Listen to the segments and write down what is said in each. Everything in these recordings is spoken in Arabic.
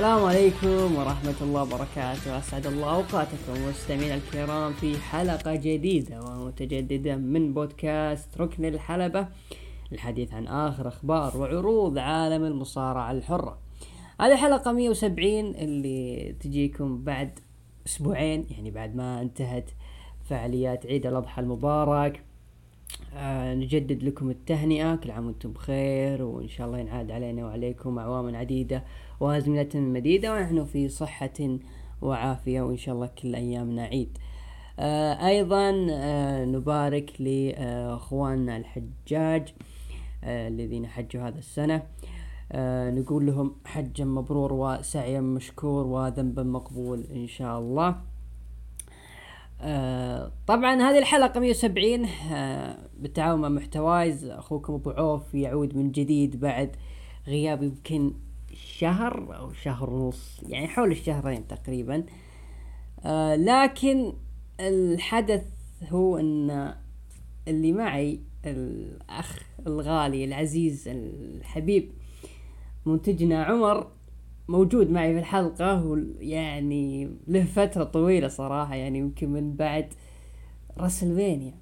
السلام عليكم ورحمة الله وبركاته. أسعد الله أوقاتكم مستمعينا الكرام في حلقة جديدة ومتجددة من بودكاست ركن الحلبة الحديث عن آخر أخبار وعروض عالم المصارعة الحرة. هذه حلقة 170 اللي تجيكم بعد أسبوعين يعني بعد ما انتهت فعاليات عيد الأضحى المبارك. آه نجدد لكم التهنئة. كل عام وأنتم بخير وإن شاء الله ينعاد علينا وعليكم أعواما عديدة وأزمنة مديدة ونحن في صحة وعافية وإن شاء الله كل أيامنا عيد آه أيضا آه نبارك لأخواننا الحجاج آه الذين حجوا هذا السنة. آه نقول لهم حجا مبرور وسعيا مشكور وذنبا مقبول إن شاء الله. آه طبعا هذه الحلقة 170 آه بالتعاون مع محتوايز أخوكم أبو عوف يعود من جديد بعد غياب يمكن شهر أو شهر ونص يعني حول الشهرين تقريبا. آه لكن الحدث هو إن اللي معي الأخ الغالي العزيز الحبيب منتجنا عمر موجود معي في الحلقة ويعني له فترة طويلة صراحة يعني يمكن من بعد راسلفينيا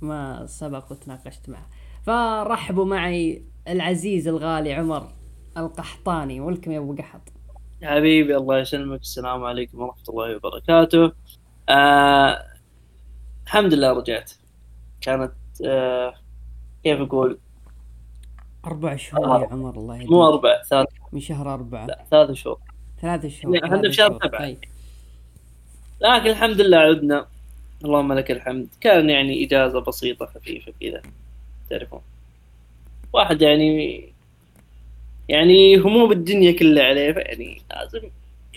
ما سبق وتناقشت معه. فرحبوا معي العزيز الغالي عمر القحطاني. ولكم يا أبو قحط. حبيبي الله يسلمك. السلام عليكم ورحمة الله وبركاته. آه الحمد لله رجعت. كانت آه كيف أقول؟ أربع شهور يا عمر الله يديك. مو أربع ثلاث. من شهر أربعة. لا ثلاث شهور. ثلاث شهور إحنا في شهر سبعة. طيب. لكن الحمد لله عدنا. اللهم لك الحمد. كان يعني إجازة بسيطة خفيفة كذا تعرفون واحد يعني يعني هموم الدنيا كلها عليه يعني لازم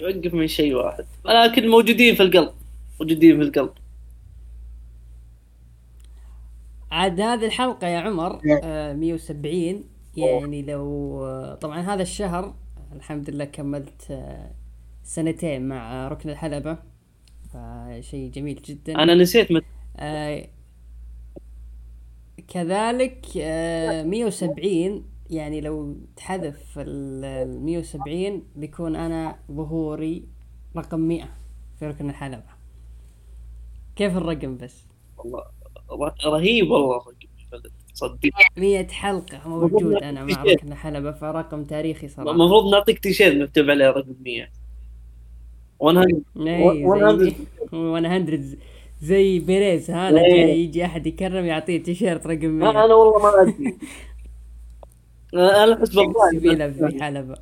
يوقف من شيء واحد. ولكن موجودين في القلب موجودين في القلب. عاد هذه الحلقة يا عمر آه 170 يعني لو آه طبعا هذا الشهر الحمد لله كملت آه سنتين مع ركن الحلبة. فشيء جميل جدا. أنا نسيت مت... آه كذلك آه 170 يعني لو تحذف ال 170 بيكون أنا ظهوري رقم 100 في ركن الحلبة. كيف الرقم بس؟ والله رهيب والله. صدق. 100 حلقة موجود أنا مع ركن الحلبة فرقم تاريخي صراحة. المفروض نعطيك تيشيرت مكتوب عليه رقم 100 100 100 زي بيريز هذا جاي يجي أحد يكرم يعطيه تيشيرت رقم 100 أنا والله ما أدري. أنا أحس بالضبط في حلبة.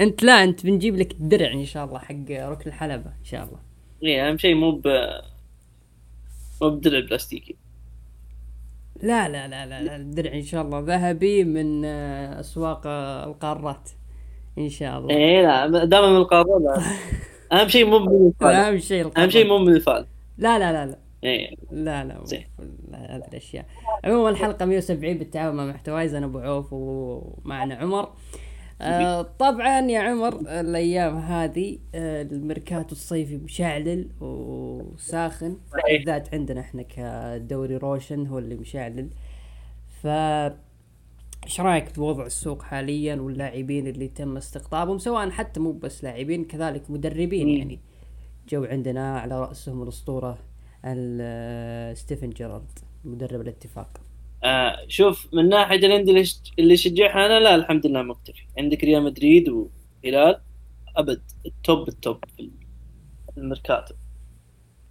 أنت لا أنت بنجيب لك الدرع إن شاء الله حق ركن الحلبة إن شاء الله. إيه أهم شيء مو ب مو بدرع بلاستيكي. لا لا لا لا, الدرع إن شاء الله ذهبي من أسواق القارات إن شاء الله. إيه لا دام من القارات أهم شيء مو من الفال أهم شيء أهم شيء مو من الفال لا لا لا لا. إيه. لا لا هذه الأشياء. عموما الحلقة 170 بالتعاون مع محتوايز أنا أبو عوف ومعنا عمر. آه طبعا يا عمر الأيام هذه آه الميركاتو الصيفي مشعلل وساخن بالذات عندنا إحنا كدوري روشن هو اللي مشعلل. ف إيش رأيك بوضع السوق حاليا واللاعبين اللي تم استقطابهم؟ سواء حتى مو بس لاعبين كذلك مدربين. يعني. جو عندنا على رأسهم الأسطورة ستيفن جيرارد مدرب الاتفاق. آه شوف من ناحية الانديه اللي يشجعها أنا لا الحمد لله مكتفي عندك ريال مدريد وهلال أبد ال top ال top في الميركاتو.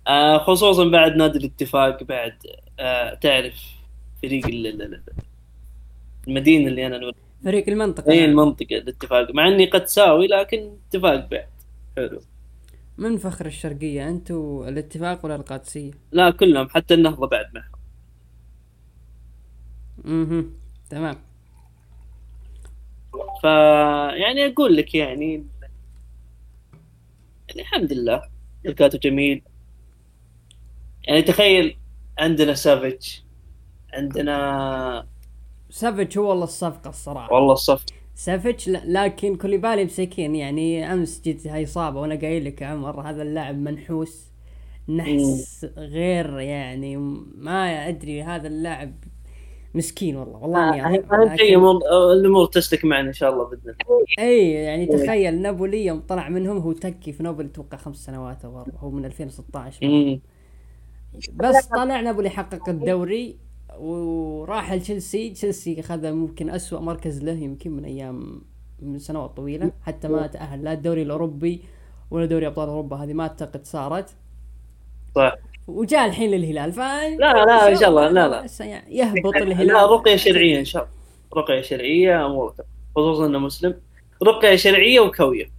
آه خصوصا بعد نادي الاتفاق بعد آه تعرف فريق المدينة اللي أنا نور فريق المنطقة. اي المنطقة الاتفاق. مع إني قدساوي لكن اتفاق بعد. حلو. من فخر الشرقية انت والاتفاق ولا القادسية؟ لا كلهم حتى النهضة بعد معهم أها تمام. ف يعني أقول لك يعني يعني الحمد لله. ميركاتو جميل. يعني تخيل عندنا سافيتش. عندنا سافيتش هو والله الصفقة الصراحة. والله الصفقة سافيتش لكن كوليبالي مسكين. يعني أمس جته هاي إصابة وأنا قايل لك يا عمر هذا اللاعب منحوس نحس غير يعني ما أدري هذا اللاعب مسكين والله والله إني اهم أضحك. شيء لكن- أمور- الأمور تسلك معنا إن شاء الله بإذن الله. إي يعني تخيل نابولي يوم طلع منهم هو تكي في نابولي أتوقع خمس سنوات أو أربع، هو من 2016 مم. بس طلع نابولي حقق الدوري وراح لتشيلسي تشيلسي أخذ ممكن أسوأ مركز له يمكن من أيام من سنوات طويلة حتى ما تأهل لا الدوري الأوروبي ولا دوري أبطال أوروبا هذه ما أعتقد صارت. صح. وجاء الحين للهلال ف لا، لا، إن شاء الله، لا، لا. يهبط الهلال. لا رقية شرعية إن شاء الله. رقية شرعية امور خصوصا إنه مسلم. رقية شرعية وكوية.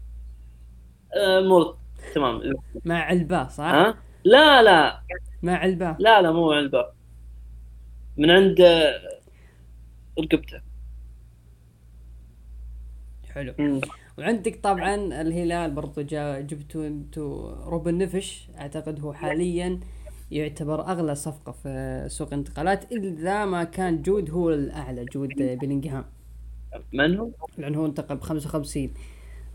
امور تمام. مع علباه صح؟ ها؟ لا لا. مع علباه لا لا مو علبة. من عند آه، رقبته حلو. مم. وعندك طبعا الهلال برضو جبتوا أنتوا روبن نيفيش أعتقد هو حاليا. يعتبر أغلى صفقة في سوق الانتقالات إذا ما كان جود هو الأعلى جود بلينغهام من هو؟ لأنه هو انتقل ب 55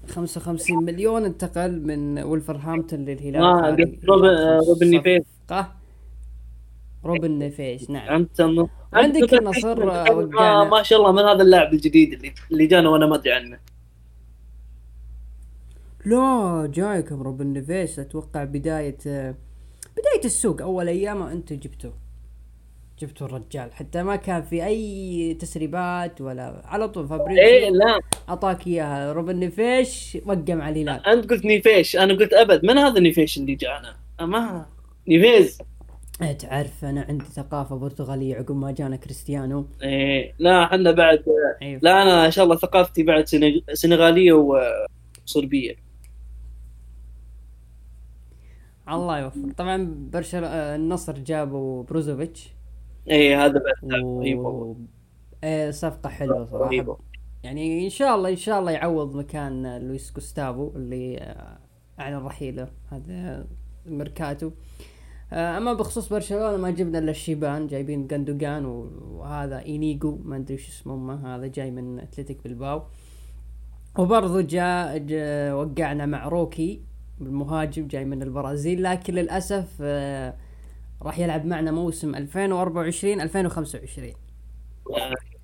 55 مليون انتقل من ولفرهامبتون للهلال آه، روبن- آه، روبن نيفيز. صفقة. روبن نيفيش نعم أنت عندك النصر، ما, وقعنا. ما شاء الله من هذا اللاعب الجديد اللي اللي جانا وأنا ما أدري عنه لا جايكم روبن نيفيس أتوقع بداية بداية السوق أول أيام أنتم جبتوه جبتوا الرجال. حتى ما كان في أي تسريبات ولا على طول إيه فابريزيو لا. أعطاك إياها. روبن نيفيش وقع مع الهلال أنت قلت نيفيش. أنا قلت أبد. من هذا نيفيش اللي جانا ما نيفيز. إيه، تعرف أنا عندي ثقافة برتغالية عقب ما جانا كريستيانو. إيه لا إحنا بعد أيوة. لا أنا إن شاء الله ثقافتي بعد سنغ- سنغالية وصربية. الله يوفق. طبعا برشلونة النصر جابوا بروزوفيتش. إيه هذا و... صفقة حلوة صراحة. رهيبه يعني إن شاء الله إن شاء الله يعوض مكان لويس جوستافو اللي آه، أعلن رحيله. هذا الميركاتو آه، أما بخصوص برشلونة ما جبنا إلا الشيبان جايبين جندوجان وهذا اينيجو ما أدري وش اسمه أمه، هذا جاي من أتلتيك بلباو وبرضو جاء, جاء وقعنا مع روكي. المهاجم جاي من البرازيل لكن للأسف آه، راح يلعب معنا موسم 2024 2025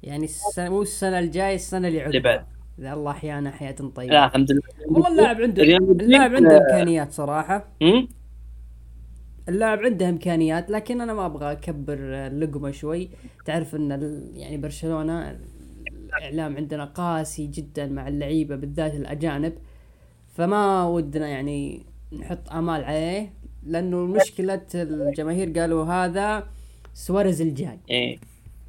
يعني مو السنة الجاية السنة اللي عقبها إذا الله أحيانا حياة طيبة. لا الحمد لله. والله اللاعب عنده اللاعب عنده آه، إمكانيات صراحة. هم؟ اللاعب عنده إمكانيات لكن أنا ما أبغى أكبر اللقمة شوي. تعرف ال- يعني برشلونة الإعلام عندنا قاسي جدا مع اللعيبة بالذات الأجانب. فما ودنا يعني نحط آمال عليه لأنه مشكلة الجماهير قالوا هذا سواريز الجاي. إيه.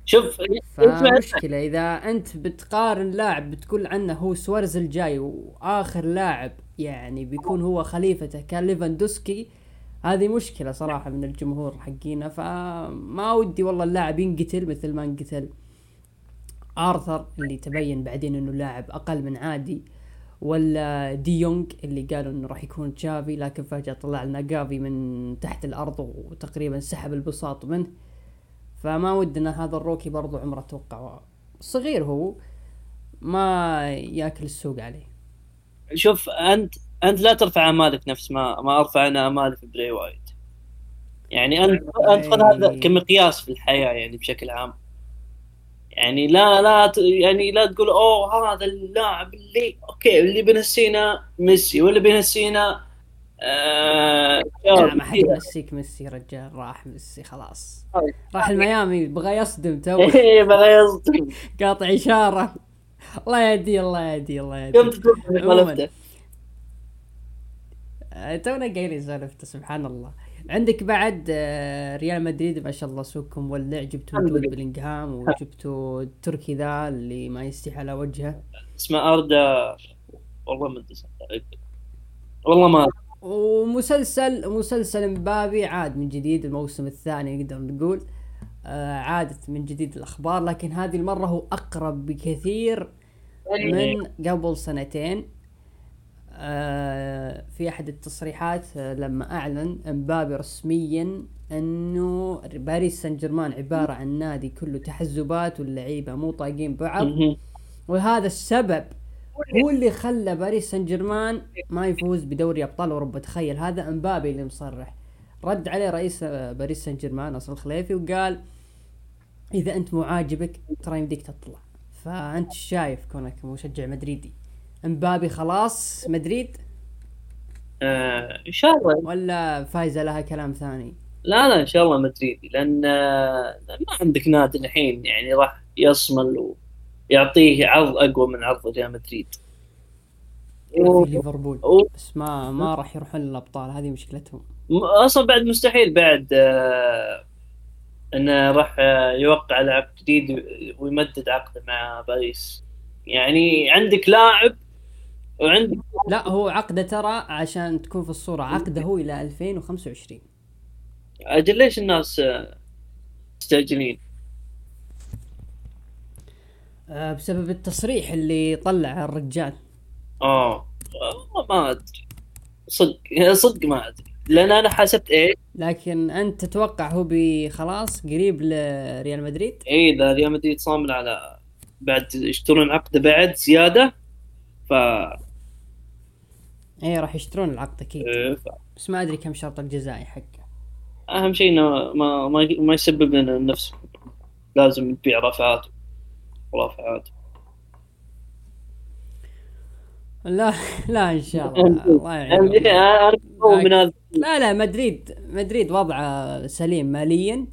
شوف اسمع فمشكلة إذا أنت بتقارن لاعب بتقول عنه هو سوارز الجاي وآخر لاعب يعني بيكون هو خليفته كان ليفاندوسكي هذه مشكلة صراحة من الجمهور حقينا. فما ودي والله اللاعب ينقتل مثل ما انقتل آرثر اللي تبين بعدين إنه لاعب أقل من عادي. ولا دي يونغ اللي قالوا إنه راح يكون تشافي لكن فجأة طلع لنا جافي من تحت الأرض وتقريبا سحب البساط منه. فما ودنا هذا الروكي برضو عمره أتوقع صغير هو ما يأكل السوق عليه. شوف أنت أنت لا ترفع أمالك نفس ما ما أرفع أنا امالي في بري وايت يعني أنت أنت خذ هذا كمقياس في الحياة يعني بشكل عام. يعني لا لا يعني لا تقول أوه هذا اللاعب اللي okay اللي بينسينا ميسي واللي بينسينا آه لا ما حد ينسيك ميسي رجال راح ميسي خلاص. راح الميامي بغى يصدم توه. إيه بغى يصدم. قاطع إشارة. الله يهديه الله يهديه الله يهديه؟ آه، تونا قايلين سالفته سبحان الله. عندك بعد آه، ريال مدريد ما شاء الله سوقكم ولع جبتوا جود. بلينغهام وجبتوا التركي ذا اللي ما يستحي على وجهه. اسمه أردا والله ما أدري. والله ما ومسلسل مسلسل مبابي عاد من جديد الموسم الثاني نقدر نقول آه عادت من جديد الأخبار لكن هذه المرة هو أقرب بكثير من قبل سنتين. في أحد التصريحات آه لما أعلن امبابي رسميا أنه باريس سان جيرمان عبارة عن نادي كله تحزبات واللعيبة مو طايقين بعض. وهذا السبب هو اللي خلى باريس سان جيرمان ما يفوز بدوري أبطال أوروبا. تخيل هذا امبابي اللي مصرح. رد عليه رئيس آه، باريس سان جيرمان أصل الخليفي وقال إذا أنت مو عاجبك ترى يمديك تطلع. فأنت شايف كونك مشجع مدريدي. امبابي خلاص مدريد؟ آه إن شاء الله. ولا فايزة لها كلام ثاني؟ لا لا إن شاء الله مدريدي لأن آه، ما عندك نادي الحين يعني راح يصمل ويعطيه عرض أقوى من عرض ريال مدريد. ليفربول. و- بس ما ما راح يروحون للابطال هذه مشكلتهم. أصلا بعد مستحيل بعد آه، انه راح يوقع عقد جديد ويمدد عقده مع باريس. يعني عندك لاعب وعندك لا هو عقده ترى عشان تكون في الصورة عقده هو إلى 2025 أجل ليش الناس مستعجلين؟ آه، بسبب التصريح اللي طلع الرجال. آه ما أدري. صدق صدق ما أدري. لأن أنا حسبت إيه لكن أنت تتوقع هو خلاص قريب لريال مدريد؟ إيه إذا ريال مدريد صامل على بعد يشترون عقده بعد زيادة ف اي راح يشترون العقد أكيد. إيه، ف- بس ما أدري كم شرط الجزائي حقه. أهم شيء إنه ما ما ما يسبب لنا نفس لازم نبيع رافعات. ورافعات لا لا إن شاء الله. الله هذا لا لا مدريد مدريد وضعه سليم ماليا.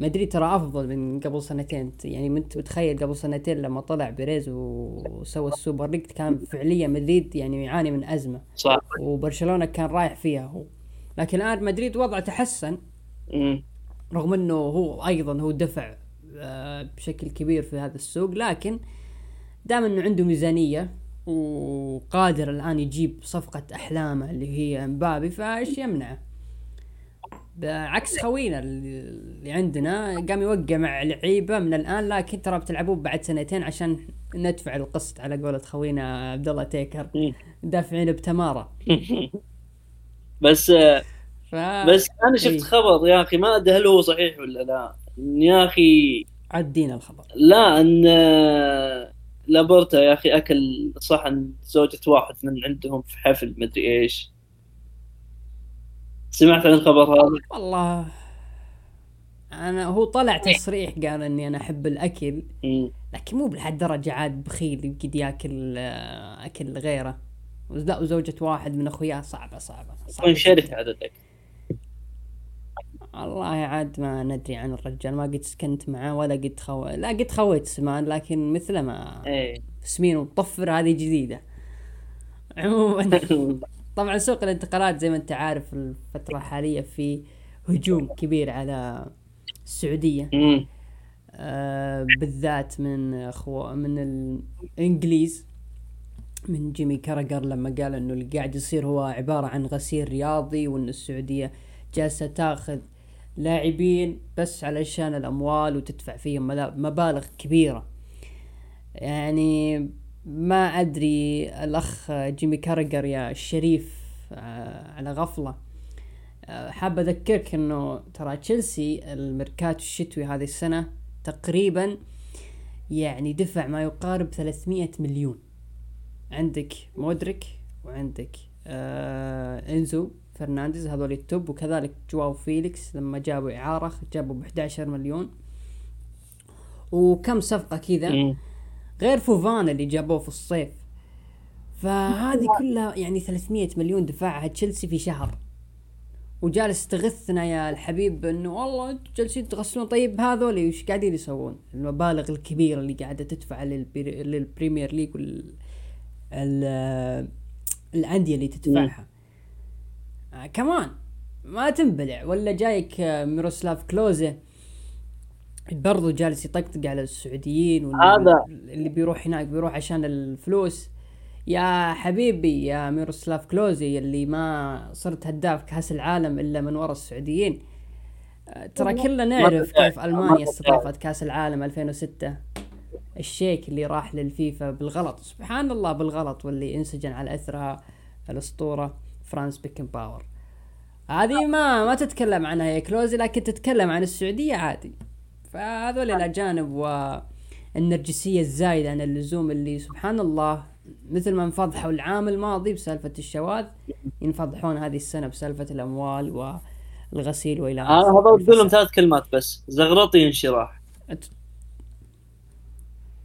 مدريد ترى أفضل من قبل سنتين. يعني انت متخيل قبل سنتين لما طلع بيريز وسوى ال Super League كان فعليا مدريد يعني يعاني من أزمة. صح. وبرشلونة كان رايح فيها هو. لكن الآن مدريد وضعه تحسن. رغم إنه هو أيضا هو دفع آه، بشكل كبير في هذا السوق. لكن دام إنه عنده ميزانية وقادر الآن يجيب صفقة أحلامه اللي هي امبابي فايش يمنعه؟ بعكس خوينا اللي عندنا قام يوقع مع لعيبة من الآن لكن ترى بتلعبون بعد سنتين عشان ندفع القسط على قولة خوينا عبد الله تيكر. دافعين بتمارة بس آه، ف... بس أنا شفت إيه. خبر يا أخي ما أدري هل هو صحيح ولا لا يا أخي عدينا الخبر لا إن آه، لابورتا يا أخي أكل صحن زوجة واحد من عندهم في حفل مدري إيش سمعت عن الخبر هذا؟ والله أنا هو طلع تصريح قال إني أنا أحب الأكل. لكن مو بهالدرجة عاد بخيل يقعد ياكل آه، أكل غيره لا وزوجة واحد من أخوياه صعبة صعبة, صعبة يكون شركة جداً. عددك والله عاد ما ندري عن الرجال ما قد سكنت معه ولا قد خو... لا قد خويت سمان لكن مثله ما إيه سمين ومطفر هذه جديدة عموما طبعا سوق الانتقالات زي ما أنت عارف الفترة الحالية في هجوم كبير على السعودية. آه، بالذات من اخو من الإنجليز من جيمي كاراجر لما قال إنه اللي قاعد يصير هو عبارة عن غسيل رياضي وإن السعودية جالسة تاخذ لاعبين بس علشان الأموال وتدفع فيهم مبالغ كبيرة يعني ما أدري الأخ جيمي كاراجر يا الشريف آه، على غفلة. آه، حاب أذكرك إنه ترى تشيلسي الميركاتو الشتوي هذه السنة تقريبا يعني دفع ما يقارب 300 مليون. عندك مودريك وعندك آه إنزو فرنانديز هذول ال top. وكذلك جواو فيليكس لما جابوا إعارة جابوا ب 11 مليون. وكم صفقة كذا. غير فوفانا اللي جابوه في الصيف. فهذه كلها يعني 300 مليون دفعها تشيلسي في شهر. وجالس تغثنا يا الحبيب إنه والله جالسين تغسلون. طيب هذول إيش قاعدين يسوون؟ المبالغ الكبيرة اللي قاعدة تدفع لل Pre- لل Premier League وال ال- الأندية اللي تدفعها. آه كمان ما تنبلع. ولا جايك آه، ميروسلاف كلوزة برضو جالس يطقطق على السعوديين هذا. اللي بيروح هناك بيروح عشان الفلوس يا حبيبي يا ميروسلاف كلوزي اللي ما صرت هداف كأس العالم إلا من وراء السعوديين آه، ترى كلنا نعرف. كيف ما المانيا. استضافت كأس العالم 2006 الشيك اللي راح للفيفا بالغلط سبحان الله بالغلط واللي انسجن على أثرها الأسطورة فرانس بيكن باور هذه ما ما تتكلم عنها يا كلوزي لكن تتكلم عن السعودية عادي فهذول الأجانب والنرجسية الزايدة عن اللزوم اللي سبحان الله مثل ما انفضحوا العام الماضي بسالفة الشواذ ينفضحون هذه السنة بسالفة الأموال والغسيل وإلى آه، هذول كلهم ثلاث كلمات بس زغرطي انشراح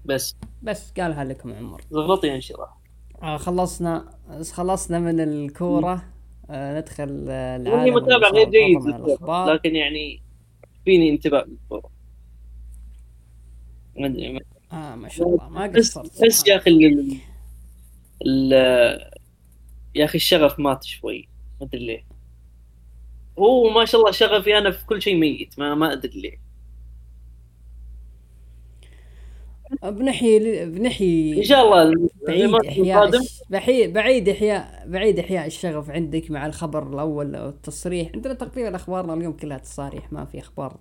بس. بس قالها لكم عمر. زغلطي انشراح آه خلصنا خلصنا من الكورة. آه ندخل العالم متابع غير جيد. لكن يعني فيني انتباه للكورة. ما أدري آه ما شاء الله ما قصرت بس يا أخي ال- ال- يا أخي الشغف مات شوي ما أدري ليه. هو ما شاء الله شغفي أنا في كل شيء ميت ما ما أدري ليه. بنحي بنحي إن شاء الله بعيد إحياء بعيد بعيد احياء بعيد إحياء الشغف عندك مع الخبر الأول أو التصريح. عندنا تقريبا أخبارنا اليوم كلها تصاريح ما في أخبار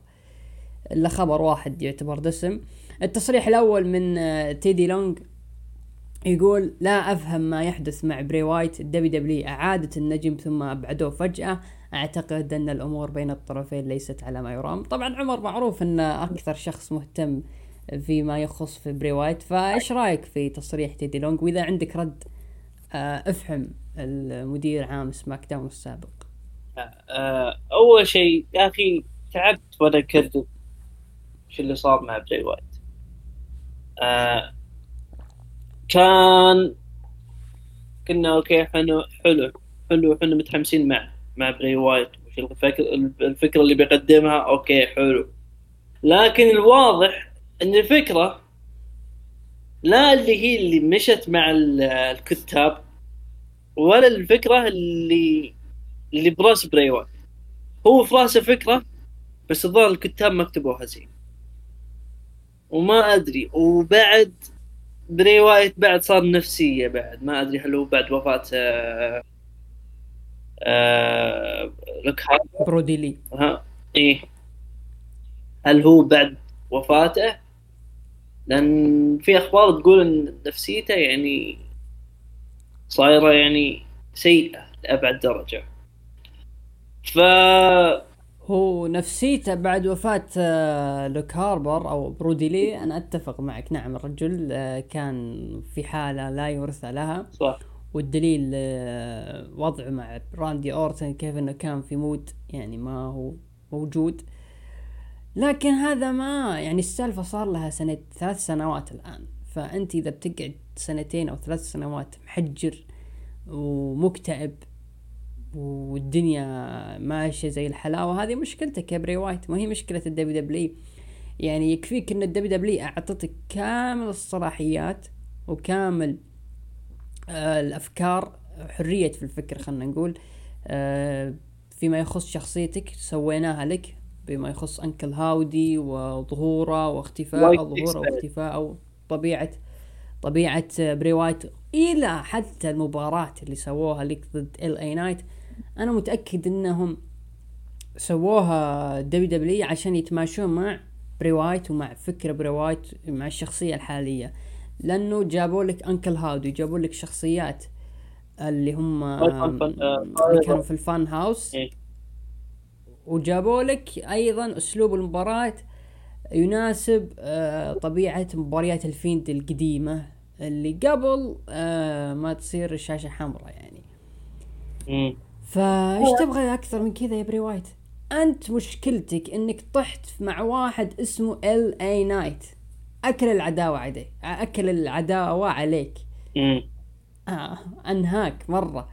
إلا خبر واحد يعتبر دسم. التصريح الأول من آه، تيدي لونج يقول لا أفهم ما يحدث مع بري وايت ال WWE أعادت النجم ثم أبعدوه فجأة. أعتقد أن الأمور بين الطرفين ليست على ما يرام. طبعا عمر معروف أن أكثر شخص مهتم فيما يخص في بري وايت. فإيش رأيك في تصريح تيدي لونج وإذا عندك رد آه، افهم المدير عام SmackDown السابق. آه، أول شيء يا أخي تعبت وأنا أكذب شو اللي صار مع بري وايت. آه، كان كنا okay حلو حلو حلو إحنا متحمسين مع مع بري وايت. الفكر الفكرة اللي بيقدمها okay حلو. لكن الواضح إن الفكرة لا اللي هي اللي مشت مع ال- الكتاب ولا الفكرة اللي اللي براس بري وايت. هو في راسه فكرة بس الظاهر الكتاب ما كتبوها زين وما أدري وبعد بري وايت بعد صار نفسية بعد ما أدري هل هو بعد وفاة آه آه لوك هاربر برودي لي. ها إيه. هل هو بعد وفاته؟ لأن في أخبار تقول إن نفسيته يعني صايرة يعني سيئة لأبعد درجة. ف هو نفسيته بعد وفاة آه، لوك هاربر أو برودي لي. أنا أتفق معك. نعم الرجل آه، كان في حالة لا يرثى لها. صح. والدليل آه، وضعه مع راندي أورتن كيف أنه كان في mood يعني ما هو موجود. لكن هذا ما يعني السالفة صار لها سنة ثلاث سنوات الآن. فأنت إذا بتقعد سنتين أو ثلاث سنوات محجر ومكتئب والدنيا ماشية زي الحلاوة هذه مشكلتك يا بري وايت ما هي مشكلة ال WW يعني يكفيك إن ال WW أعطتك كامل الصلاحيات وكامل آه الأفكار حرية في الفكر خلينا نقول آه فيما يخص شخصيتك سويناها لك بما يخص Uncle Howdy وظهوره واختفاء ظهوره. واختفاء أو طبيعه طبيعة آه، بري وايت إلى حتى المباراة اللي سووها لك ضد LA Knight أنا متأكد إنهم سووها WW عشان يتماشون مع بري وايت ومع فكر بري وايت مع الشخصية الحالية لأنه جابوا لك Uncle Howdy جابوا لك شخصيات اللي هم اللي كانوا في ال Fun House إيه. وجابوا لك أيضا أسلوب المباراة يناسب آه، طبيعة مباريات ال Fiend القديمة اللي قبل آه، ما تصير الشاشة حمراء يعني مم. فايش تبغى أكثر من كذا يا بري وايت؟ أنت مشكلتك إنك طحت مع واحد اسمه LA Knight أكل العداوة عليك أكل العداوة عليك. آه أنهاك مرة.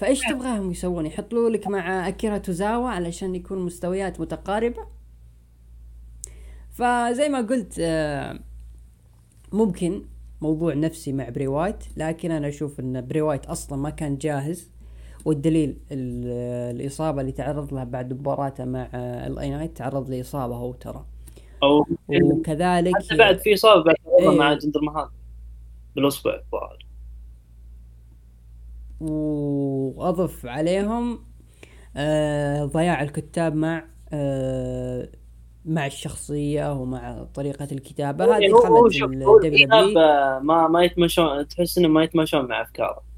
فإيش تبغاهم يسوون؟ يحطوا لك مع أكيرا توزاوا علشان يكون مستويات متقاربة؟ فزي ما قلت آه ممكن موضوع نفسي مع بري وايت لكن أنا أشوف إن بري وايت أصلا ما كان جاهز. والدليل ال- الإصابة اللي تعرض لها بعد مباراته مع LA Knight تعرض لإصابة هو ترى. أو وكذلك حتى بعد في إصابة بعد إيه. مع جندر بالاصبع الظاهر وأضف عليهم آه ضياع الكتاب مع آه مع الشخصية ومع طريقة الكتابة. هذه يعني خلت ما ما يتمشون تحس انهم ما يتمشون مع أفكاره.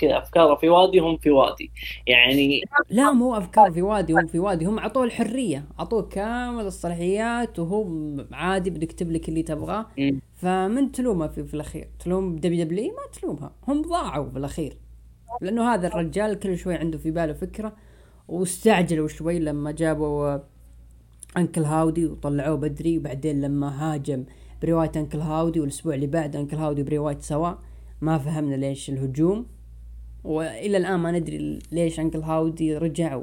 كذا افكاره في وادي هم في وادي. يعني لا مو أفكار في وادي هم في وادي. هم اعطوه الحرية اعطوه كامل الصلاحيات وهو عادي بيكتب لك اللي تبغاه. فمن تلومه في, في الأخير. تلوم WW ما تلومها. هم ضاعوا في الأخير. لأنه هذا الرجال كل شوي عنده في باله فكرة واستعجلوا شوي لما جابوا أنكل هاودي وطلعوه بدري. وبعدين لما هاجم برواية أنكل هاودي والأسبوع اللي بعد أنكل هاودي بروايه سوا. ما فهمنا ليش الهجوم وإلى الآن ما ندري ليش أنكل هاودي رجع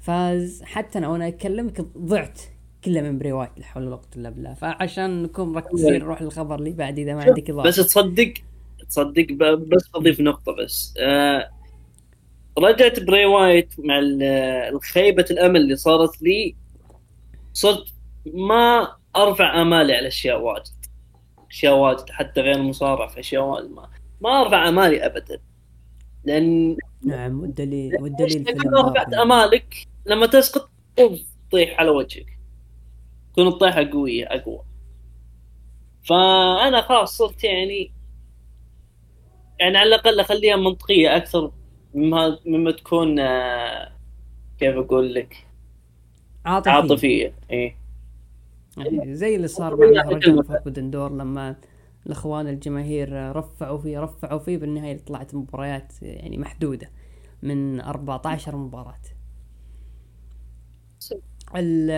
فاز حتى أنا وأنا اكلمك ضعت كله من برواية لا حول ولا قوة إلا بالله. فعشان نكون مركزين نروح للخبر اللي بعد إذا ما عندك إضافة. بس تصدق تصدق بس بضيف نقطة بس. آه رجعت بري وايت مع ال- الخيبة الأمل اللي صارت لي صرت ما أرفع آمالي على أشياء واجد. أشياء واجد حتى غير المصارعة في أشياء واجد. ما, ما أرفع آمالي أبدا. لأن نعم والدليل والدليل لما رفعت. آمالك؟ لما تسقط تطيح على وجهك. تكون الطيحة قوية أقوى. فأنا خلاص صرت يعني يعني على الأقل أخليها منطقية أكثر مما مما تكون آه، كيف أقول لك؟ عاطفي, عاطفية إيه. يعني زي اللي صار مع مهرجان. فوربدن دور لما الأخوان الجماهير رفعوا فيه رفعوا فيه بالنهاية طلعت مباريات يعني محدودة من 14 مباراة. ال-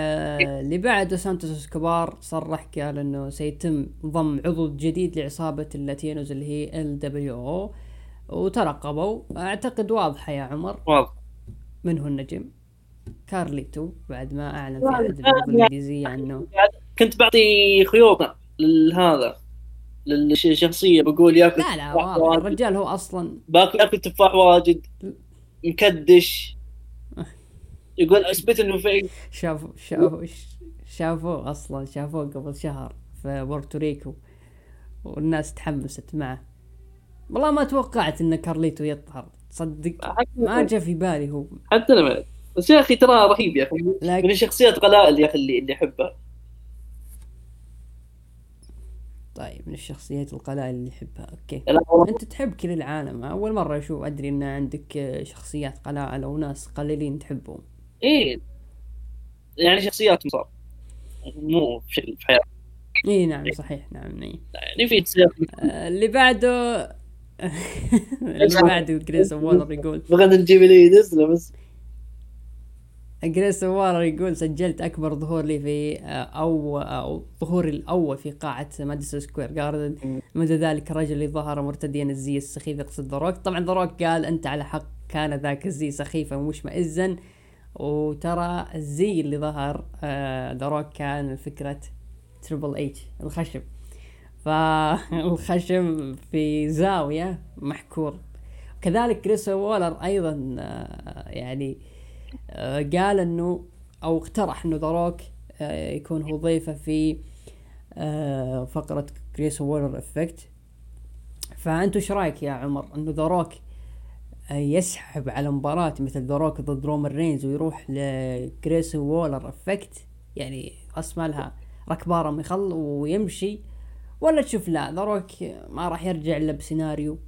اللي بعده سانتوس إسكوبار صرح قال إنه سيتم ضم عضو جديد لعصابة ال Latinos اللي هي LWO وترقبوا. أعتقد واضحة يا عمر. واضح. من هو النجم؟ كارليتو بعد ما أعلن في احد الانجليزيه عنه كنت بعطي خيوط لهذا للشخصية بقول ياكل لا لا واضح. واجد. الرجال هو أصلا باكل ياكل تفاح واجد مكدش. يقول أثبت إنه في شافوا شافوا شافوه أصلا شافوه قبل شهر في بورتوريكو والناس تحمست معه. والله ما توقعت إن كارليتو يظهر تصدق. ما جاء في بالي هو. حتى أنا بس يا أخي ترى رهيب يا أخي. من لكن الشخصيات قلائل يا أخي اللي اللي أحبها. طيب من الشخصيات القلائل اللي يحبها أوكي. لا، أنت تحب كل العالم. أول مرة أشوف أدري إن عندك شخصيات قلائل أو ناس قليلين تحبهم. إيه. يعني شخصيات مصاب. مو بشكل في حياتي إي نعم صحيح. نعم إي. يعني في آه، اللي بعده اللي بعده جريسون وولر يقول. بغينا نجيب لي نزله بس. جريسون وولر يقول سجلت أكبر ظهور لي في آه، أو أو ظهوري الأول في قاعة ماديسون سكوير جاردن منذ ذلك الرجل اللي ظهر مرتديا الزي السخيف يقصد The Rock طبعا The Rock قال أنت على حق كان ذاك الزي سخيفا ومشمئزا وترى الزي اللي ظهر آه، The Rock كان فكرة Triple H الخشب فالخشب في زاوية محكور. كذلك جريسون وولر أيضا آه، يعني آه، قال إنه أو اقترح إنه The Rock آه، يكون هو ضيفه في آه، فقرة Grayson Waller Effect فأنتوا إيش رأيك يا عمر؟ إنه The Rock آه، يسحب على مباراة مثل ذا روك ضد رومان رينز ويروح لكريس وولر افكت يعني راس مالها ركبارة مخل ويمشي. ولا تشوف لا ذا روك ما راح يرجع إلا بسيناريو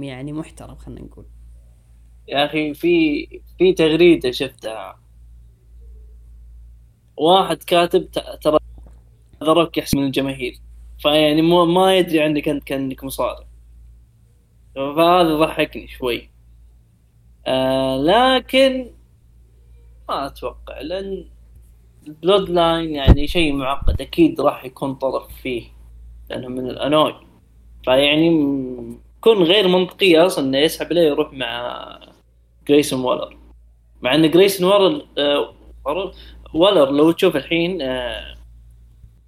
يعني محترم خلينا نقول. يا أخي في في تغريدة شفتها. واحد كاتب ترى ذرك يحسن من الجماهير. فيعني مو ما يدري عنك أنت كأنك مصارع فهذا ضحكني شوي. آه لكن ما أتوقع لأن ال Bloodline يعني شيء معقد. أكيد راح يكون طرف فيه لأنه من الأنواي. فيعني يكون غير منطقي أصلا إنه يسحب عليه يروح مع جريسون وولر. مع إن جريسون وولر آه وولر- وولر لو تشوف الحين آه،